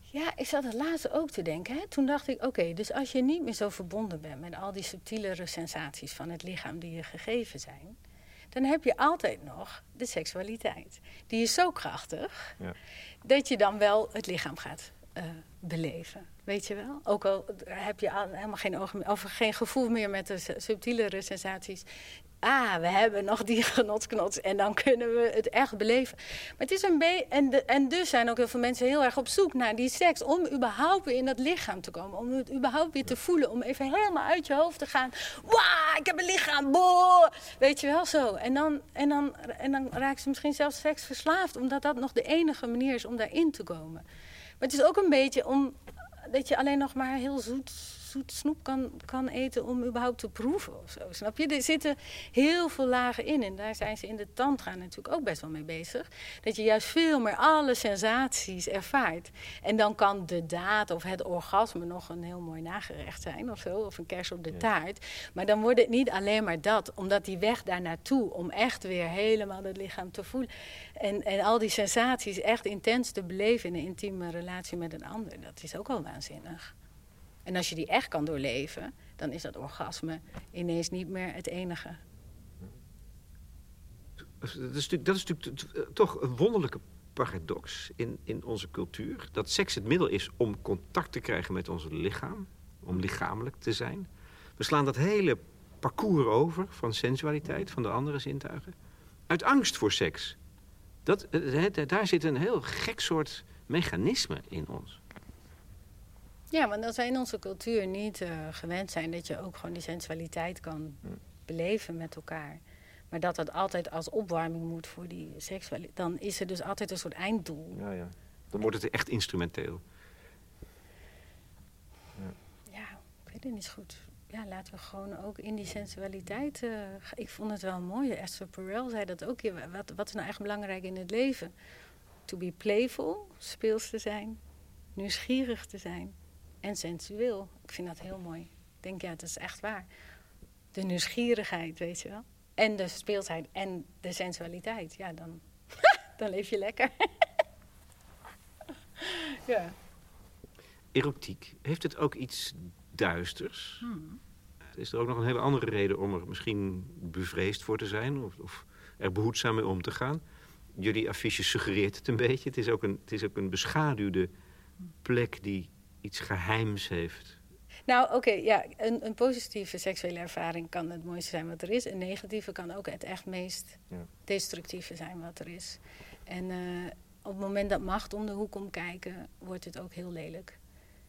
Ja, ik zat het laatst ook te denken. Hè? Toen dacht ik, oké, dus als je niet meer zo verbonden bent... met al die subtielere sensaties van het lichaam die je gegeven zijn... dan heb je altijd nog de seksualiteit. Die is zo krachtig... Ja. dat je dan wel het lichaam gaat uh, beleven. Weet je wel? Ook al heb je helemaal geen, ogen, of geen gevoel meer met de subtielere sensaties. Ah, we hebben nog die genotsknots en dan kunnen we het echt beleven. Maar het is een beetje. En, en dus zijn ook heel veel mensen heel erg op zoek naar die seks. Om überhaupt weer in dat lichaam te komen. Om het überhaupt weer te voelen. Om even helemaal uit je hoofd te gaan. Wauw, ik heb een lichaam. Boah! Weet je wel zo. En dan, en, dan, en dan raken ze misschien zelfs seksverslaafd. Omdat dat nog de enige manier is om daarin te komen. Maar het is ook een beetje om dat je alleen nog maar heel zoet, zoet snoep kan, kan eten om überhaupt te proeven of zo. Snap je? Er zitten heel veel lagen in. En daar zijn ze in de tantra natuurlijk ook best wel mee bezig. Dat je juist veel meer alle sensaties ervaart. En dan kan de daad of het orgasme nog een heel mooi nagerecht zijn of zo. Of een kers op de taart. Maar dan wordt het niet alleen maar dat. Omdat die weg daar naartoe, om echt weer helemaal het lichaam te voelen. En, en al die sensaties echt intens te beleven in een intieme relatie met een ander. Dat is ook al waanzinnig. En als je die echt kan doorleven, dan is dat orgasme ineens niet meer het enige. Dat is natuurlijk, dat is toch een wonderlijke paradox in, in onze cultuur. Dat seks het middel is om contact te krijgen met ons lichaam. Om lichamelijk te zijn. We slaan dat hele parcours over van sensualiteit, van de andere zintuigen. Uit angst voor seks. Dat, eh, daar zit een heel gek soort mechanisme in ons. Ja, want als wij in onze cultuur niet uh, gewend zijn dat je ook gewoon die sensualiteit kan beleven met elkaar. Maar dat dat altijd als opwarming moet voor die seksualiteit. Dan is er dus altijd een soort einddoel. Ja, ja. Dan wordt het echt instrumenteel. Ja, ik weet het niet goed. Ja, laten we gewoon ook in die sensualiteit. eh, g- ik vond het wel mooi. Esther Perel zei dat ook. Ja, Wat, wat is nou echt belangrijk in het leven? To be playful, speels te zijn, nieuwsgierig te zijn en sensueel. Ik vind dat heel mooi. Ik denk, ja, het is echt waar. De nieuwsgierigheid, weet je wel. En de speelsheid en de sensualiteit. Ja, dan, dan leef je lekker. ja. Erotiek, heeft het ook iets duisters? Is er ook nog een hele andere reden om er misschien bevreesd voor te zijn? Of, of er behoedzaam mee om te gaan? Jullie affiche suggereert het een beetje. Het is ook een, het is ook een beschaduwde plek die iets geheims heeft. Nou, oké, ja, een, een positieve seksuele ervaring kan het mooiste zijn wat er is. Een negatieve kan ook het echt meest Ja. destructieve zijn wat er is. En eh, op het moment dat macht om de hoek komt kijken, wordt het ook heel lelijk.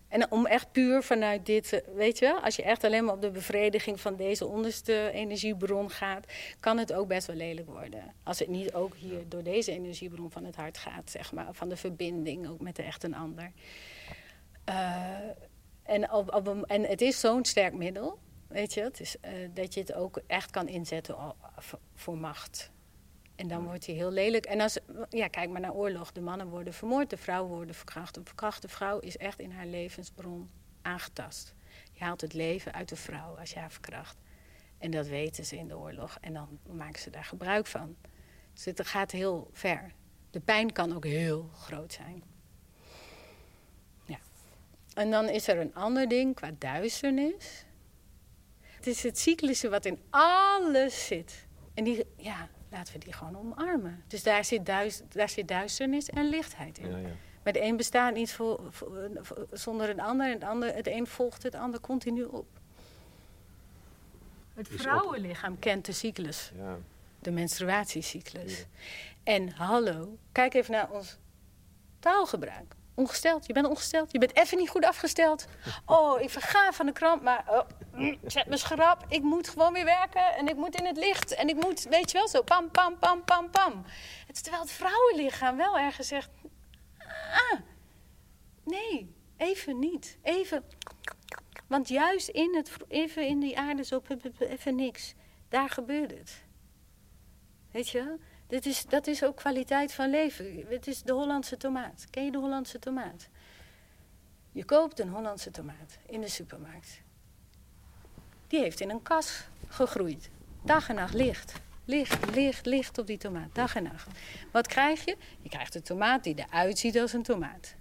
En om echt puur vanuit dit, eh, weet je wel, als je echt alleen maar op de bevrediging van deze onderste energiebron gaat, kan het ook best wel lelijk worden. Als het niet ook hier door deze energiebron van het hart gaat, zeg maar, van de verbinding ook met de echt een ander. Eh, en, op, op een- en het is zo'n sterk middel, weet je, het is, eh, dat je het ook echt kan inzetten voor macht. En dan wordt hij heel lelijk. En als, ja, kijk maar naar oorlog. De mannen worden vermoord, de vrouwen worden verkracht. Een verkrachte vrouw is echt in haar levensbron aangetast. Je haalt het leven uit de vrouw als je haar verkracht. En dat weten ze in de oorlog. En dan maken ze daar gebruik van. Dus het gaat heel ver. De pijn kan ook heel groot zijn. En dan is er een ander ding qua duisternis. Het is het cyclische wat in alles zit. En die, ja, laten we die gewoon omarmen. Dus daar zit, duis, daar zit duisternis en lichtheid in. Ja, ja. Maar de een bestaat niet voor, voor- voor- zonder een ander. En het, ander, het een volgt het ander continu op. Het vrouwenlichaam kent de cyclus, Ja. de menstruatiecyclus. En hallo, kijk even naar ons taalgebruik. Ongesteld, je bent ongesteld, je bent even niet goed afgesteld. Oh, ik verga van de kramp, maar oh, mm, zet me schrap. Ik moet gewoon weer werken en ik moet in het licht. En ik moet, weet je wel, zo pam, pam, pam, pam, pam. Het terwijl het vrouwenlichaam wel ergens zegt... Ah, nee, even niet. Even... Want juist in het, even in die aarde zo, even niks. Daar gebeurt het. Weet je wel? Dit is, dat is ook kwaliteit van leven. Het is de Hollandse tomaat. Ken je de Hollandse tomaat? Je koopt een Hollandse tomaat in de supermarkt. Die heeft in een kas gegroeid. Dag en nacht licht. Licht, licht, licht op die tomaat. Dag en nacht. Wat krijg je? Je krijgt een tomaat die eruit ziet als een tomaat.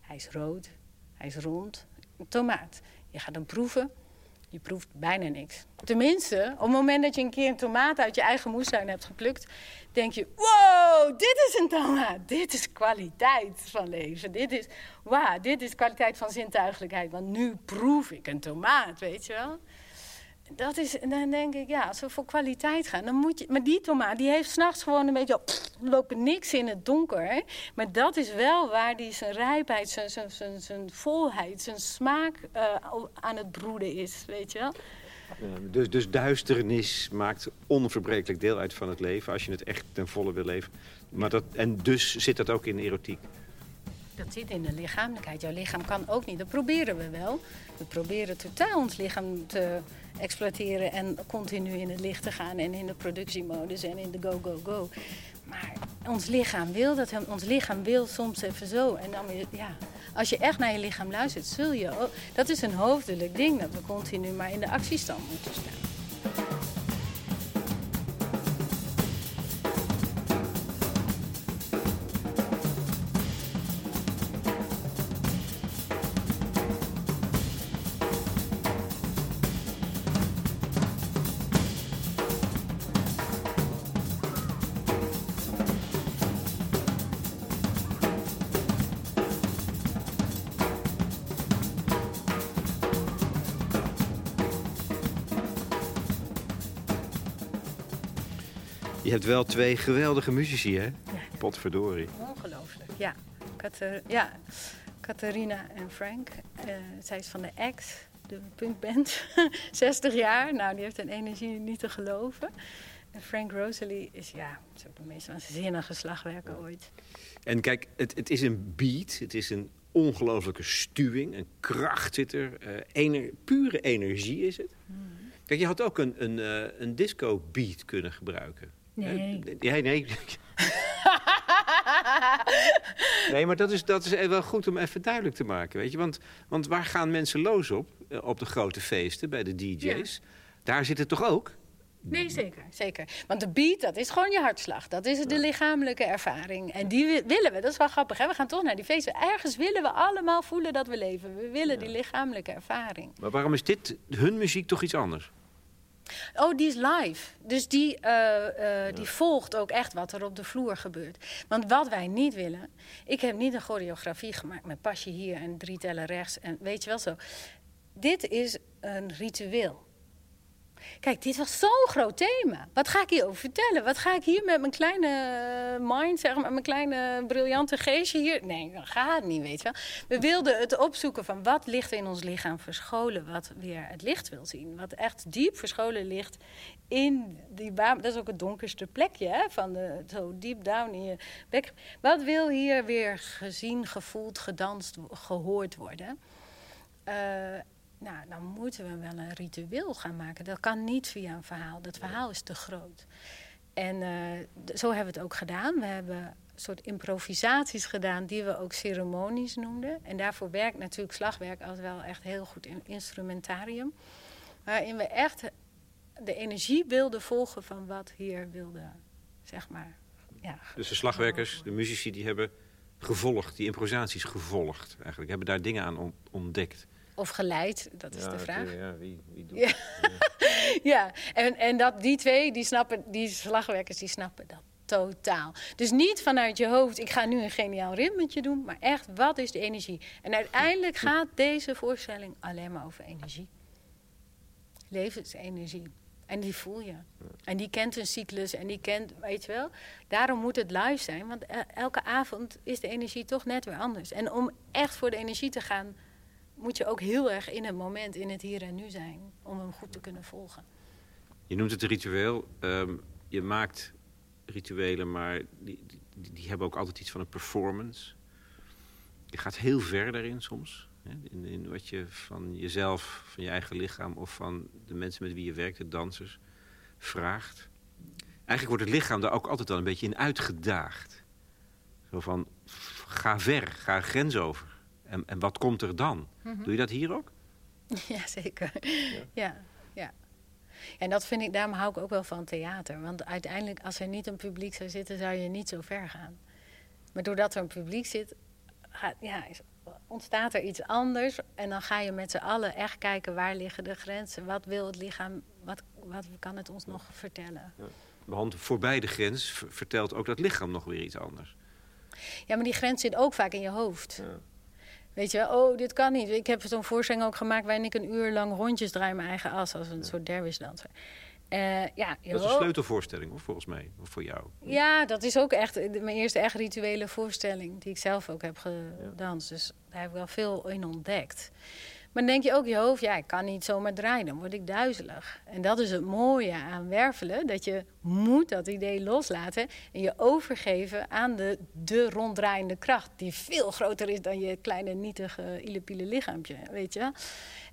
Hij is rood, hij is rond. Een tomaat. Je gaat hem proeven. Je proeft bijna niks. Tenminste, op het moment dat je een keer een tomaat uit je eigen moestuin hebt geplukt, denk je: wow, dit is een tomaat. Dit is kwaliteit van leven. Dit is, wauw, dit is kwaliteit van zintuigelijkheid. Want nu proef ik een tomaat, weet je wel. Dat is, dan denk ik, ja, als we voor kwaliteit gaan, dan moet je. Maar die tomaat, die heeft s'nachts gewoon een beetje. Lopen niks in het donker. Maar dat is wel waar die zijn rijpheid, zijn, zijn, zijn, zijn volheid, zijn smaak eh, aan het broeden is, weet je wel. Dus, dus duisternis maakt onverbrekelijk deel uit van het leven... als je het echt ten volle wil leven. Maar dat, en dus zit dat ook in erotiek. Dat zit in de lichamelijkheid. Jouw lichaam kan ook niet. Dat proberen we wel. We proberen totaal ons lichaam te exploiteren en continu in het licht te gaan en in de productiemodus en in de go, go, go. Maar ons lichaam wil dat. Ons lichaam wil soms even zo. En dan ja. Als je echt naar je lichaam luistert, zul je. Dat is een hoofdelijk ding dat we continu maar in de actiestand moeten staan. Hebt wel twee geweldige muzici, hè? Potverdorie. Ongelooflijk, ja. Katha- ja. Catharina en Frank. eh, zij is van de X, de punkband. 60 jaar. Nou, die heeft een energie niet te geloven. En Frank Rosalie is, ja, is ook de meest waanzinnige slagwerker ooit. En kijk, het, het is een beat. Het is een ongelooflijke stuwing. Een kracht zit er. eh, ener- pure energie is het. Kijk, je had ook een, een, eh, een disco beat kunnen gebruiken. Nee. Eh, Ja, nee. nee, maar dat is, dat is wel goed om even duidelijk te maken. Weet je? Want, want waar gaan mensen los op? Eh, Op de grote feesten, bij de DJ's. Daar zit het toch ook? Nee, zeker. Zeker. Want de beat, dat is gewoon je hartslag. Dat is de lichamelijke ervaring. En die wi- willen we. Dat is wel grappig. Hè? We gaan toch naar die feesten. Ergens willen we allemaal voelen dat we leven. We willen die lichamelijke ervaring. Maar waarom is dit, hun muziek, toch iets anders? Oh, die is live. Dus die, eh, eh, die volgt ook echt wat er op de vloer gebeurt. Want wat wij niet willen... Ik heb niet een choreografie gemaakt met pasje hier en drie tellen rechts. En weet je wel zo. Dit is een ritueel. Kijk, dit was zo'n groot thema. Wat ga ik hierover vertellen? Wat ga ik hier met mijn kleine eh, mind, zeg maar, mijn kleine briljante geestje hier? Nee, dat gaat niet, weet je wel. We wilden het opzoeken van wat ligt in ons lichaam verscholen, wat weer het licht wil zien. Wat echt diep verscholen ligt in die baan. Dat is ook het donkerste plekje, hè, van de, zo diep down in je bek. Wat wil hier weer gezien, gevoeld, gedanst, gehoord worden? Eh, nou, dan moeten we wel een ritueel gaan maken. Dat kan niet via een verhaal. Dat verhaal is te groot. En eh, zo hebben we het ook gedaan. We hebben een soort improvisaties gedaan die we ook ceremonies noemden. En daarvoor werkt natuurlijk slagwerk als wel echt heel goed in instrumentarium. Waarin we echt de energie wilden volgen van wat hier wilde, zeg maar. Ja, Dus de slagwerkers, de muzici, die hebben gevolgd, die improvisaties gevolgd. Eigenlijk hebben daar dingen aan on- ontdekt. Of geleid, dat is de vraag. Ja, wie, wie doet Ja. Ja, en, en dat, die twee, die, snappen, die slagwerkers, die snappen dat totaal. Dus niet vanuit je hoofd, ik ga nu een geniaal ritmetje doen, maar echt, wat is de energie? En uiteindelijk gaat deze voorstelling alleen maar over energie. Levensenergie. En die voel je. En die kent een cyclus en die kent, weet je wel. Daarom moet het live zijn, want eh, elke avond is de energie toch net weer anders. En om echt voor de energie te gaan, moet je ook heel erg in het moment, in het hier en nu zijn. Om hem goed te kunnen volgen. Je noemt het een ritueel. Ehm, je maakt rituelen, maar die, die, die hebben ook altijd iets van een performance. Je gaat heel ver daarin soms. Hè, in, in wat je van jezelf, van je eigen lichaam... of van de mensen met wie je werkt, de dansers, vraagt. Eigenlijk wordt het lichaam daar ook altijd wel een beetje in uitgedaagd. Zo van, ga ver, ga grens over. En, en wat komt er dan? Doe je dat hier ook? Ja, zeker. Ja. ja, En dat vind ik, daarom hou ik ook wel van theater. Want uiteindelijk, als er niet een publiek zou zitten, zou je niet zo ver gaan. Maar doordat er een publiek zit, gaat, ja, is- ontstaat er iets anders. En dan ga je met z'n allen echt kijken waar liggen de grenzen. Wat wil het lichaam, wat, wat kan het ons nog vertellen? Want voorbij de grens vertelt ook dat lichaam nog weer iets anders. Ja, maar die grens zit ook vaak in je hoofd. Weet je, wel, oh, dit kan niet. Ik heb zo'n voorstelling ook gemaakt waarin ik een uur lang rondjes draai mijn eigen as als een soort derwisdanser. Eh ja, Dat is een sleutelvoorstelling, hoor, volgens mij. Of voor jou. Ja, dat is ook echt de- mijn eerste echt rituele voorstelling die ik zelf ook heb gedanst. Dus daar heb ik wel veel in ontdekt. Maar denk je ook je hoofd, ja, ik kan niet zomaar draaien, dan word ik duizelig. En dat is het mooie aan wervelen, dat je moet dat idee loslaten en je overgeven aan de, de ronddraaiende kracht, die veel groter is dan je kleine nietige illepiele lichaampje, weet je.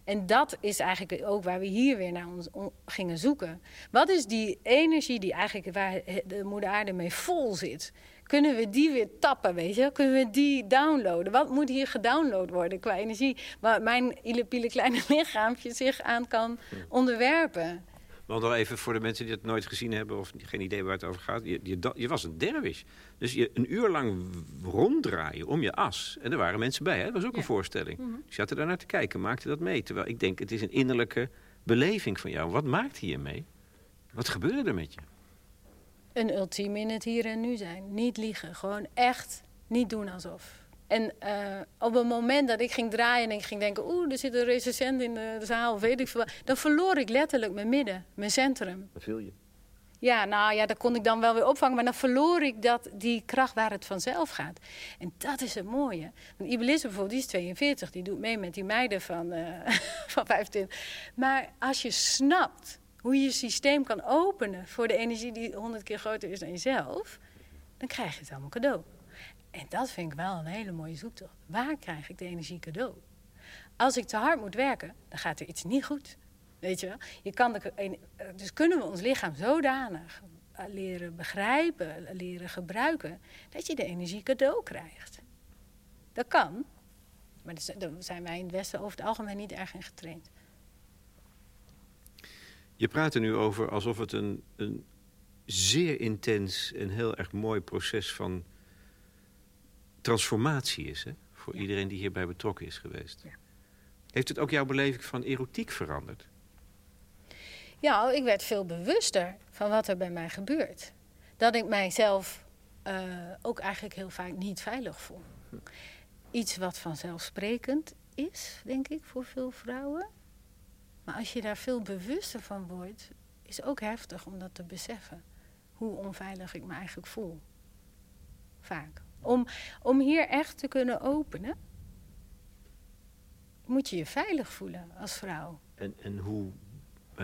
En dat is eigenlijk ook waar we hier weer naar ons on- gingen zoeken. Wat is die energie die eigenlijk waar de moeder aarde mee vol zit? Kunnen we die weer tappen, weet je? Kunnen we die downloaden? Wat moet hier gedownload worden qua energie? Waar mijn illepiele kleine lichaampje zich aan kan onderwerpen. Want nog even voor de mensen die het nooit gezien hebben... of geen idee waar het over gaat. Je, je, je was een derwish. Dus je een uur lang ronddraaien om je as. En er waren mensen bij, hè? Dat was ook een voorstelling. Ik zat er daar naar te kijken, maakte dat mee. Terwijl ik denk, het is een innerlijke beleving van jou. Wat maakt hier mee? Wat gebeurde er met je? Een ultiem in het hier en nu zijn. Niet liegen. Gewoon echt niet doen alsof. En eh, op het moment dat ik ging draaien en ik ging denken... oeh, er zit een recensent in de zaal, weet ik veel wat... dan verloor ik letterlijk mijn midden, mijn centrum. Wat viel je? Ja, nou ja, dat kon ik dan wel weer opvangen. Maar dan verloor ik dat, die kracht waar het vanzelf gaat. En dat is het mooie. Want Ibelisse bijvoorbeeld, die is 42. Die doet mee met die meiden van, eh, van 25. Maar als je snapt hoe je systeem kan openen voor de energie die honderd keer groter is dan jezelf, dan krijg je het allemaal cadeau. En dat vind ik wel een hele mooie zoektocht. Waar krijg ik de energie cadeau? Als ik te hard moet werken, dan gaat er iets niet goed. Weet je wel? Je kan de, dus kunnen we ons lichaam zodanig leren begrijpen, leren gebruiken, dat je de energie cadeau krijgt. Dat kan, maar daar zijn wij in het Westen over het algemeen niet erg in getraind. Je praat er nu over alsof het een, een zeer intens en heel erg mooi proces van transformatie is. Hè? Voor iedereen die hierbij betrokken is geweest. Ja. Heeft het ook jouw beleving van erotiek veranderd? Ja, ik werd veel bewuster van wat er bij mij gebeurt. Dat ik mijzelf uh, ook eigenlijk heel vaak niet veilig voel. Iets wat vanzelfsprekend is, denk ik, voor veel vrouwen. Maar als je daar veel bewuster van wordt, is ook heftig om dat te beseffen. Hoe onveilig ik me eigenlijk voel. Vaak. Om, om hier echt te kunnen openen, moet je je veilig voelen als vrouw. En, en hoe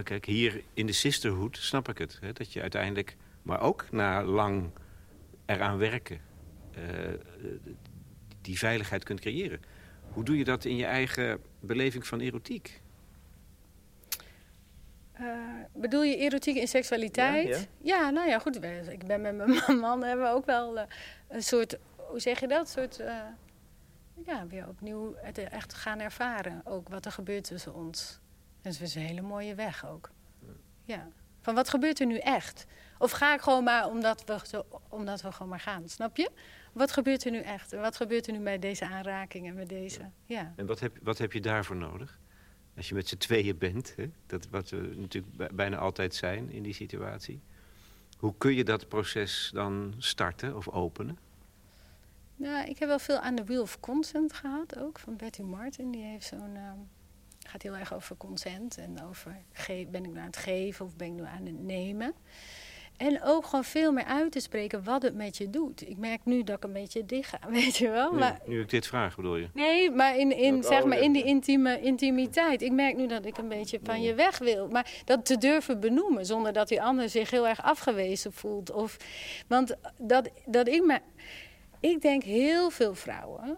Kijk, hier in de sisterhood snap ik het. Hè, dat je uiteindelijk, maar ook na lang eraan werken... Uh, die veiligheid kunt creëren. Hoe doe je dat in je eigen beleving van erotiek? Uh, bedoel je erotiek in seksualiteit? Ja, ja. nou ja, goed. Ik ben met mijn man hebben we ook wel uh, een soort, hoe zeg je dat? Een soort, uh, ja, weer opnieuw het echt gaan ervaren. Ook wat er gebeurt tussen ons. En het is een hele mooie weg ook. Ja. Van wat gebeurt er nu echt? Of ga ik gewoon maar omdat we, zo, omdat we gewoon maar gaan, snap je? Wat gebeurt er nu echt? En wat gebeurt er nu met deze aanrakingen, met deze, ja. En wat heb, wat heb je daarvoor nodig? Als je met z'n tweeën bent, hè? Dat, wat we natuurlijk bijna altijd zijn in die situatie. Hoe kun je dat proces dan starten of openen? Nou, ik heb wel veel aan de Wheel of Consent gehad ook, van Betty Martin. Die heeft zo'n... Ehm, gaat heel erg over consent en over ben ik nu aan het geven of ben ik nu aan het nemen. En ook gewoon veel meer uit te spreken wat het met je doet. Ik merk nu dat ik een beetje dicht ga, weet je wel. Nu, maar, nu ik dit vraag, bedoel je? Nee, maar in, in, zeg maar in die intieme intimiteit. Ik merk nu dat ik een beetje van je weg wil. Maar dat te durven benoemen, zonder dat die ander zich heel erg afgewezen voelt. Of, want dat, dat ik me... Ik denk heel veel vrouwen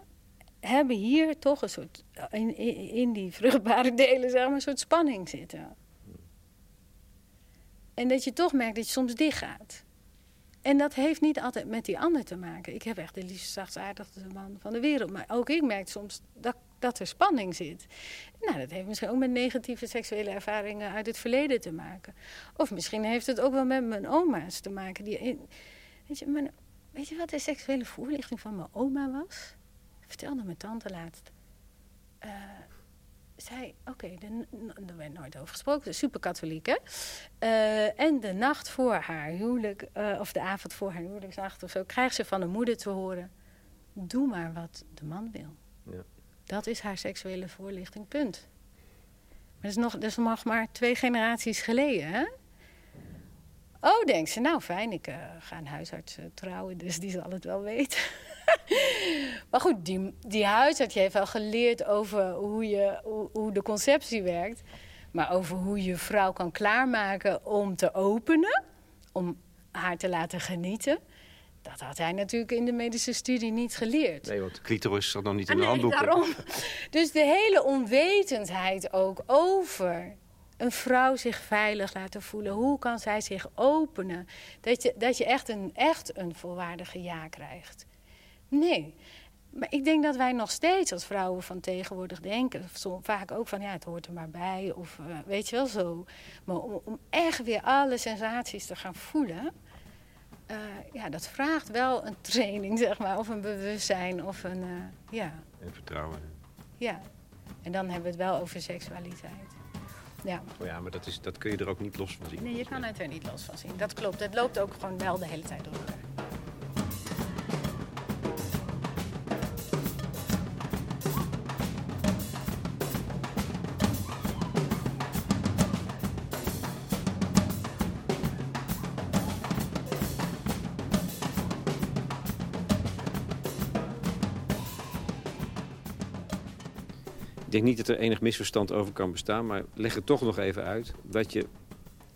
hebben hier toch een soort, in, in die vruchtbare delen, zeg maar, een soort spanning zitten. En dat je toch merkt dat je soms dicht gaat. En dat heeft niet altijd met die ander te maken. Ik heb echt de liefste, zachtaardigste man van de wereld. Maar ook ik merk soms dat, dat er spanning zit. Nou, dat heeft misschien ook met negatieve seksuele ervaringen uit het verleden te maken. Of misschien heeft het ook wel met mijn oma's te maken. Die, weet, je, mijn, weet je wat de seksuele voorlichting van mijn oma was? vertelde mijn tante laatst. Uh, zij, oké, okay, er werd nooit over gesproken, super katholiek hè. Uh, en de nacht voor haar huwelijk, uh, of de avond voor haar huwelijksnacht of zo, krijgt ze van de moeder te horen: Doe maar wat de man wil. Ja. Dat is haar seksuele voorlichting, punt. Maar dat is, nog, dat is nog maar twee generaties geleden, hè? Oh, denkt ze, nou fijn, ik uh, ga een huisarts trouwen, dus die zal het wel weten. maar goed, die, die huisarts heeft wel geleerd over hoe, je, hoe, hoe de conceptie werkt. Maar over hoe je vrouw kan klaarmaken om te openen. Om haar te laten genieten. Dat had hij natuurlijk in de medische studie niet geleerd. Nee, want de clitoris zat nog niet in de ah, nee, handboeken. Daarom. Dus de hele onwetendheid ook over een vrouw zich veilig laten voelen. Hoe kan zij zich openen? Dat je, dat je echt, een, echt een volwaardige ja krijgt. Nee. Maar ik denk dat wij nog steeds als vrouwen van tegenwoordig denken, vaak ook van ja, het hoort er maar bij, of uh, weet je wel zo. Maar om, om, echt weer alle sensaties te gaan voelen, uh, ja, dat vraagt wel een training, zeg maar, of een bewustzijn, of een, uh, ja. En vertrouwen. Ja, en dan hebben we het wel over seksualiteit. Ja. Oh ja, maar dat, is, dat kun je er ook niet los van zien. Nee, je kan het er niet los van zien. Dat klopt. Het loopt ook gewoon wel de hele tijd door elkaar. Ik denk niet dat er enig misverstand over kan bestaan, maar leg het toch nog even uit. Dat je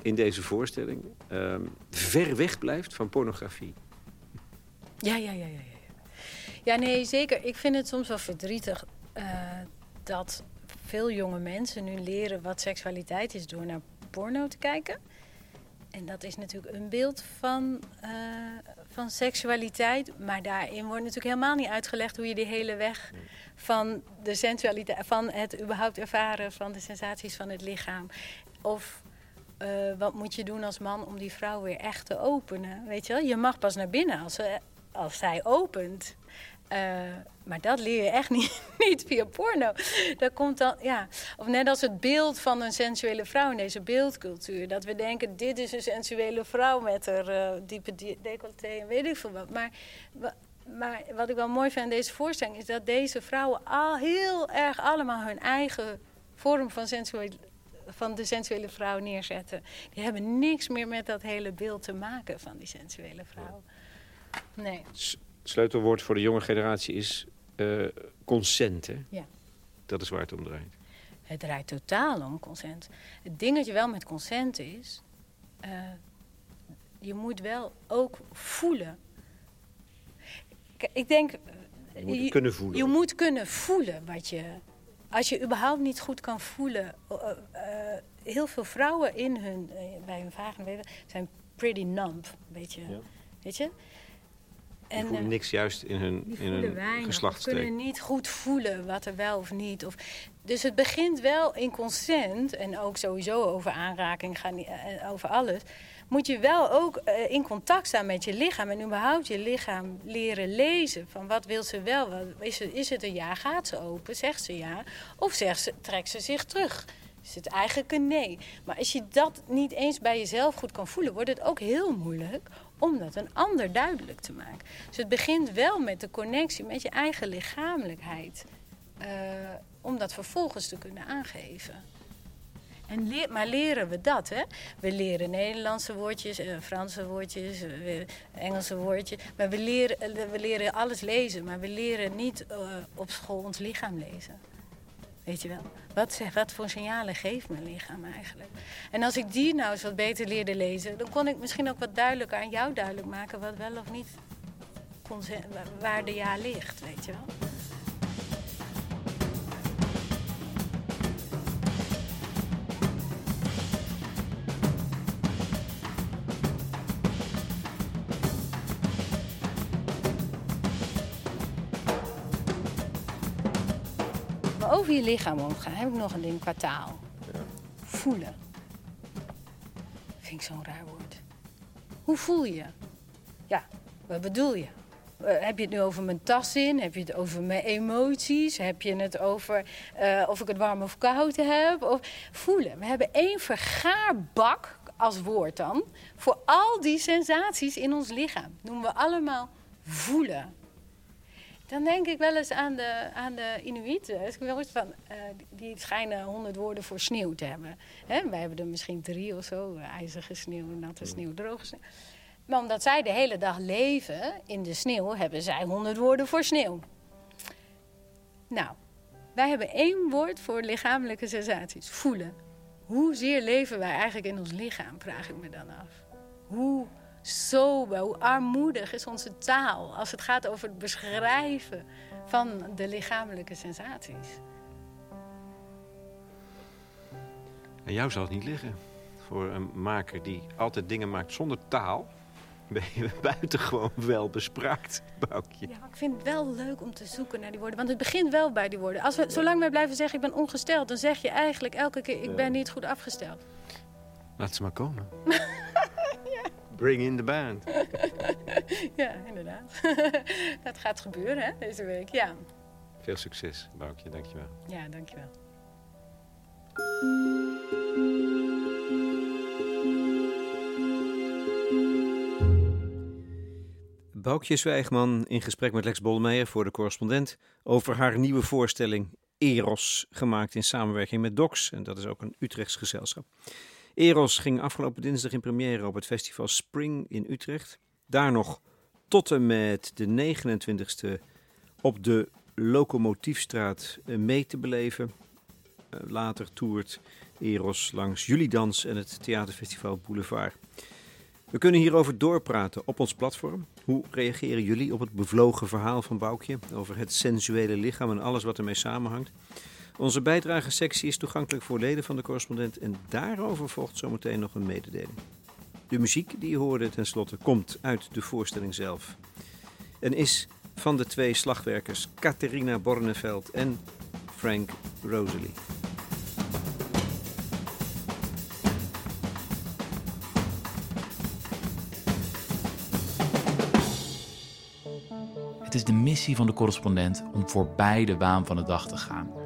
in deze voorstelling ehm, ver weg blijft van pornografie. Ja, ja, ja, ja, ja. Nee, zeker. Ik vind het soms wel verdrietig eh, dat veel jonge mensen nu leren wat seksualiteit is door naar porno te kijken. En dat is natuurlijk een beeld van, eh, van seksualiteit. Maar daarin wordt natuurlijk helemaal niet uitgelegd hoe je die hele weg van de sensualiteit, van het überhaupt ervaren van de sensaties van het lichaam. Of eh, wat moet je doen als man om die vrouw weer echt te openen? Weet je wel, je mag pas naar binnen als, ze, als zij opent. Uh, maar dat leer je echt niet, niet via porno. Dat komt dan, ja. Of net als het beeld van een sensuele vrouw in deze beeldcultuur. Dat we denken, dit is een sensuele vrouw met haar uh, diepe decolleté en weet ik veel wat. Maar, maar wat ik wel mooi vind aan deze voorstelling... is dat deze vrouwen al heel erg allemaal hun eigen vorm van, sensuele, van de sensuele vrouw neerzetten. Die hebben niks meer met dat hele beeld te maken van die sensuele vrouw. Nee sleutelwoord voor de jonge generatie is uh, consent. Hè? Ja. Dat is waar het om draait. Het draait totaal om consent. Het dingetje wel met consent is... Uh, je moet wel ook voelen. Ik denk... Je moet je, kunnen voelen. Je moet kunnen voelen wat je... Als je überhaupt niet goed kan voelen... Uh, heel veel vrouwen in hun, bij hun vragen zijn pretty numb, weet je. Ja. Weet je? En, voelen uh, niks juist in hun, in hun geslachtsteek. kunnen niet goed voelen wat er wel of niet. Of, dus het begint wel in consent. En ook sowieso over aanraking, gaan, uh, over alles. Moet je wel ook in contact staan met je lichaam. En überhaupt je lichaam leren lezen. Van wat wil ze wel? Wat, is, het, is het een ja? Gaat ze open? Zegt ze ja? Of zegt ze, trekt ze zich terug? Is het eigenlijk een nee? Maar als je dat niet eens bij jezelf goed kan voelen, wordt het ook heel moeilijk om dat een ander duidelijk te maken. Dus het begint wel met de connectie met je eigen lichamelijkheid. Uh, om dat vervolgens te kunnen aangeven. En maar leren we dat, hè? We leren Nederlandse woordjes, uh, Franse woordjes, uh, Engelse woordjes. Maar we leren, we leren alles lezen, maar we leren niet op school ons lichaam lezen. Weet je wel? Wat, wat voor signalen geeft mijn lichaam eigenlijk? En als ik die nou eens wat beter leerde lezen, dan kon ik misschien ook wat duidelijker aan jou duidelijk maken wat wel of niet waar de ja ligt, weet je wel. Over je lichaam omgaan, heb ik nog een ding qua taal. Ja. Voelen. Vind ik zo'n raar woord. Hoe voel je? Ja, wat bedoel je? Uh, heb je het nu over mijn tas in? Heb je het over mijn emoties? Heb je het over uh, of ik het warm of koud heb? Of voelen. We hebben één vergaarbak als woord dan voor al die sensaties in ons lichaam. Noemen we allemaal voelen. Dan denk ik wel eens aan de, aan de Inuiten. Dus ik wel eens van, uh, die schijnen honderd woorden voor sneeuw te hebben. Hè? Wij hebben er misschien drie of zo. IJzige sneeuw, natte sneeuw, droge sneeuw. Maar omdat zij de hele dag leven in de sneeuw, hebben zij honderd woorden voor sneeuw. Nou, wij hebben één woord voor lichamelijke sensaties. Voelen. Hoezeer leven wij eigenlijk in ons lichaam, vraag ik me dan af. Hoe sober, hoe armoedig is onze taal als het gaat over het beschrijven van de lichamelijke sensaties. En jou zal het niet liggen. Voor een maker die altijd dingen maakt zonder taal, ben je buitengewoon wel bespraakt, Boukje. Ja, ik vind het wel leuk om te zoeken naar die woorden. Want het begint wel bij die woorden. Als we, zolang wij blijven zeggen, ik ben ongesteld... dan zeg je eigenlijk elke keer, ik ben niet goed afgesteld. Laat ze maar komen. Bring in the band. ja, inderdaad. dat gaat gebeuren hè, deze week, ja. Veel succes, Boukje. Dankjewel. Ja, dankjewel. Boukje Zwijgman in gesprek met Lex Bolmeijer voor de correspondent over haar nieuwe voorstelling Eros, gemaakt in samenwerking met Docs. En dat is ook een Utrechts gezelschap. Eros ging afgelopen dinsdag in première op het festival Spring in Utrecht. Daar nog tot en met de 29e op de Locomotiefstraat eh, mee te beleven. Eh, later toert Eros langs Julidans en het Theaterfestival Boulevard. We kunnen hierover doorpraten op ons platform. Hoe reageren jullie op het bevlogen verhaal van Boukje over het sensuele lichaam en alles wat ermee samenhangt? Onze bijdragesectie is toegankelijk voor leden van de correspondent en daarover volgt zometeen nog een mededeling. De muziek die je hoorde tenslotte komt uit de voorstelling zelf en is van de twee slagwerkers Catharina Borneveld en Frank Rosalie. Het is de missie van de correspondent om voorbij de waan van de dag te gaan.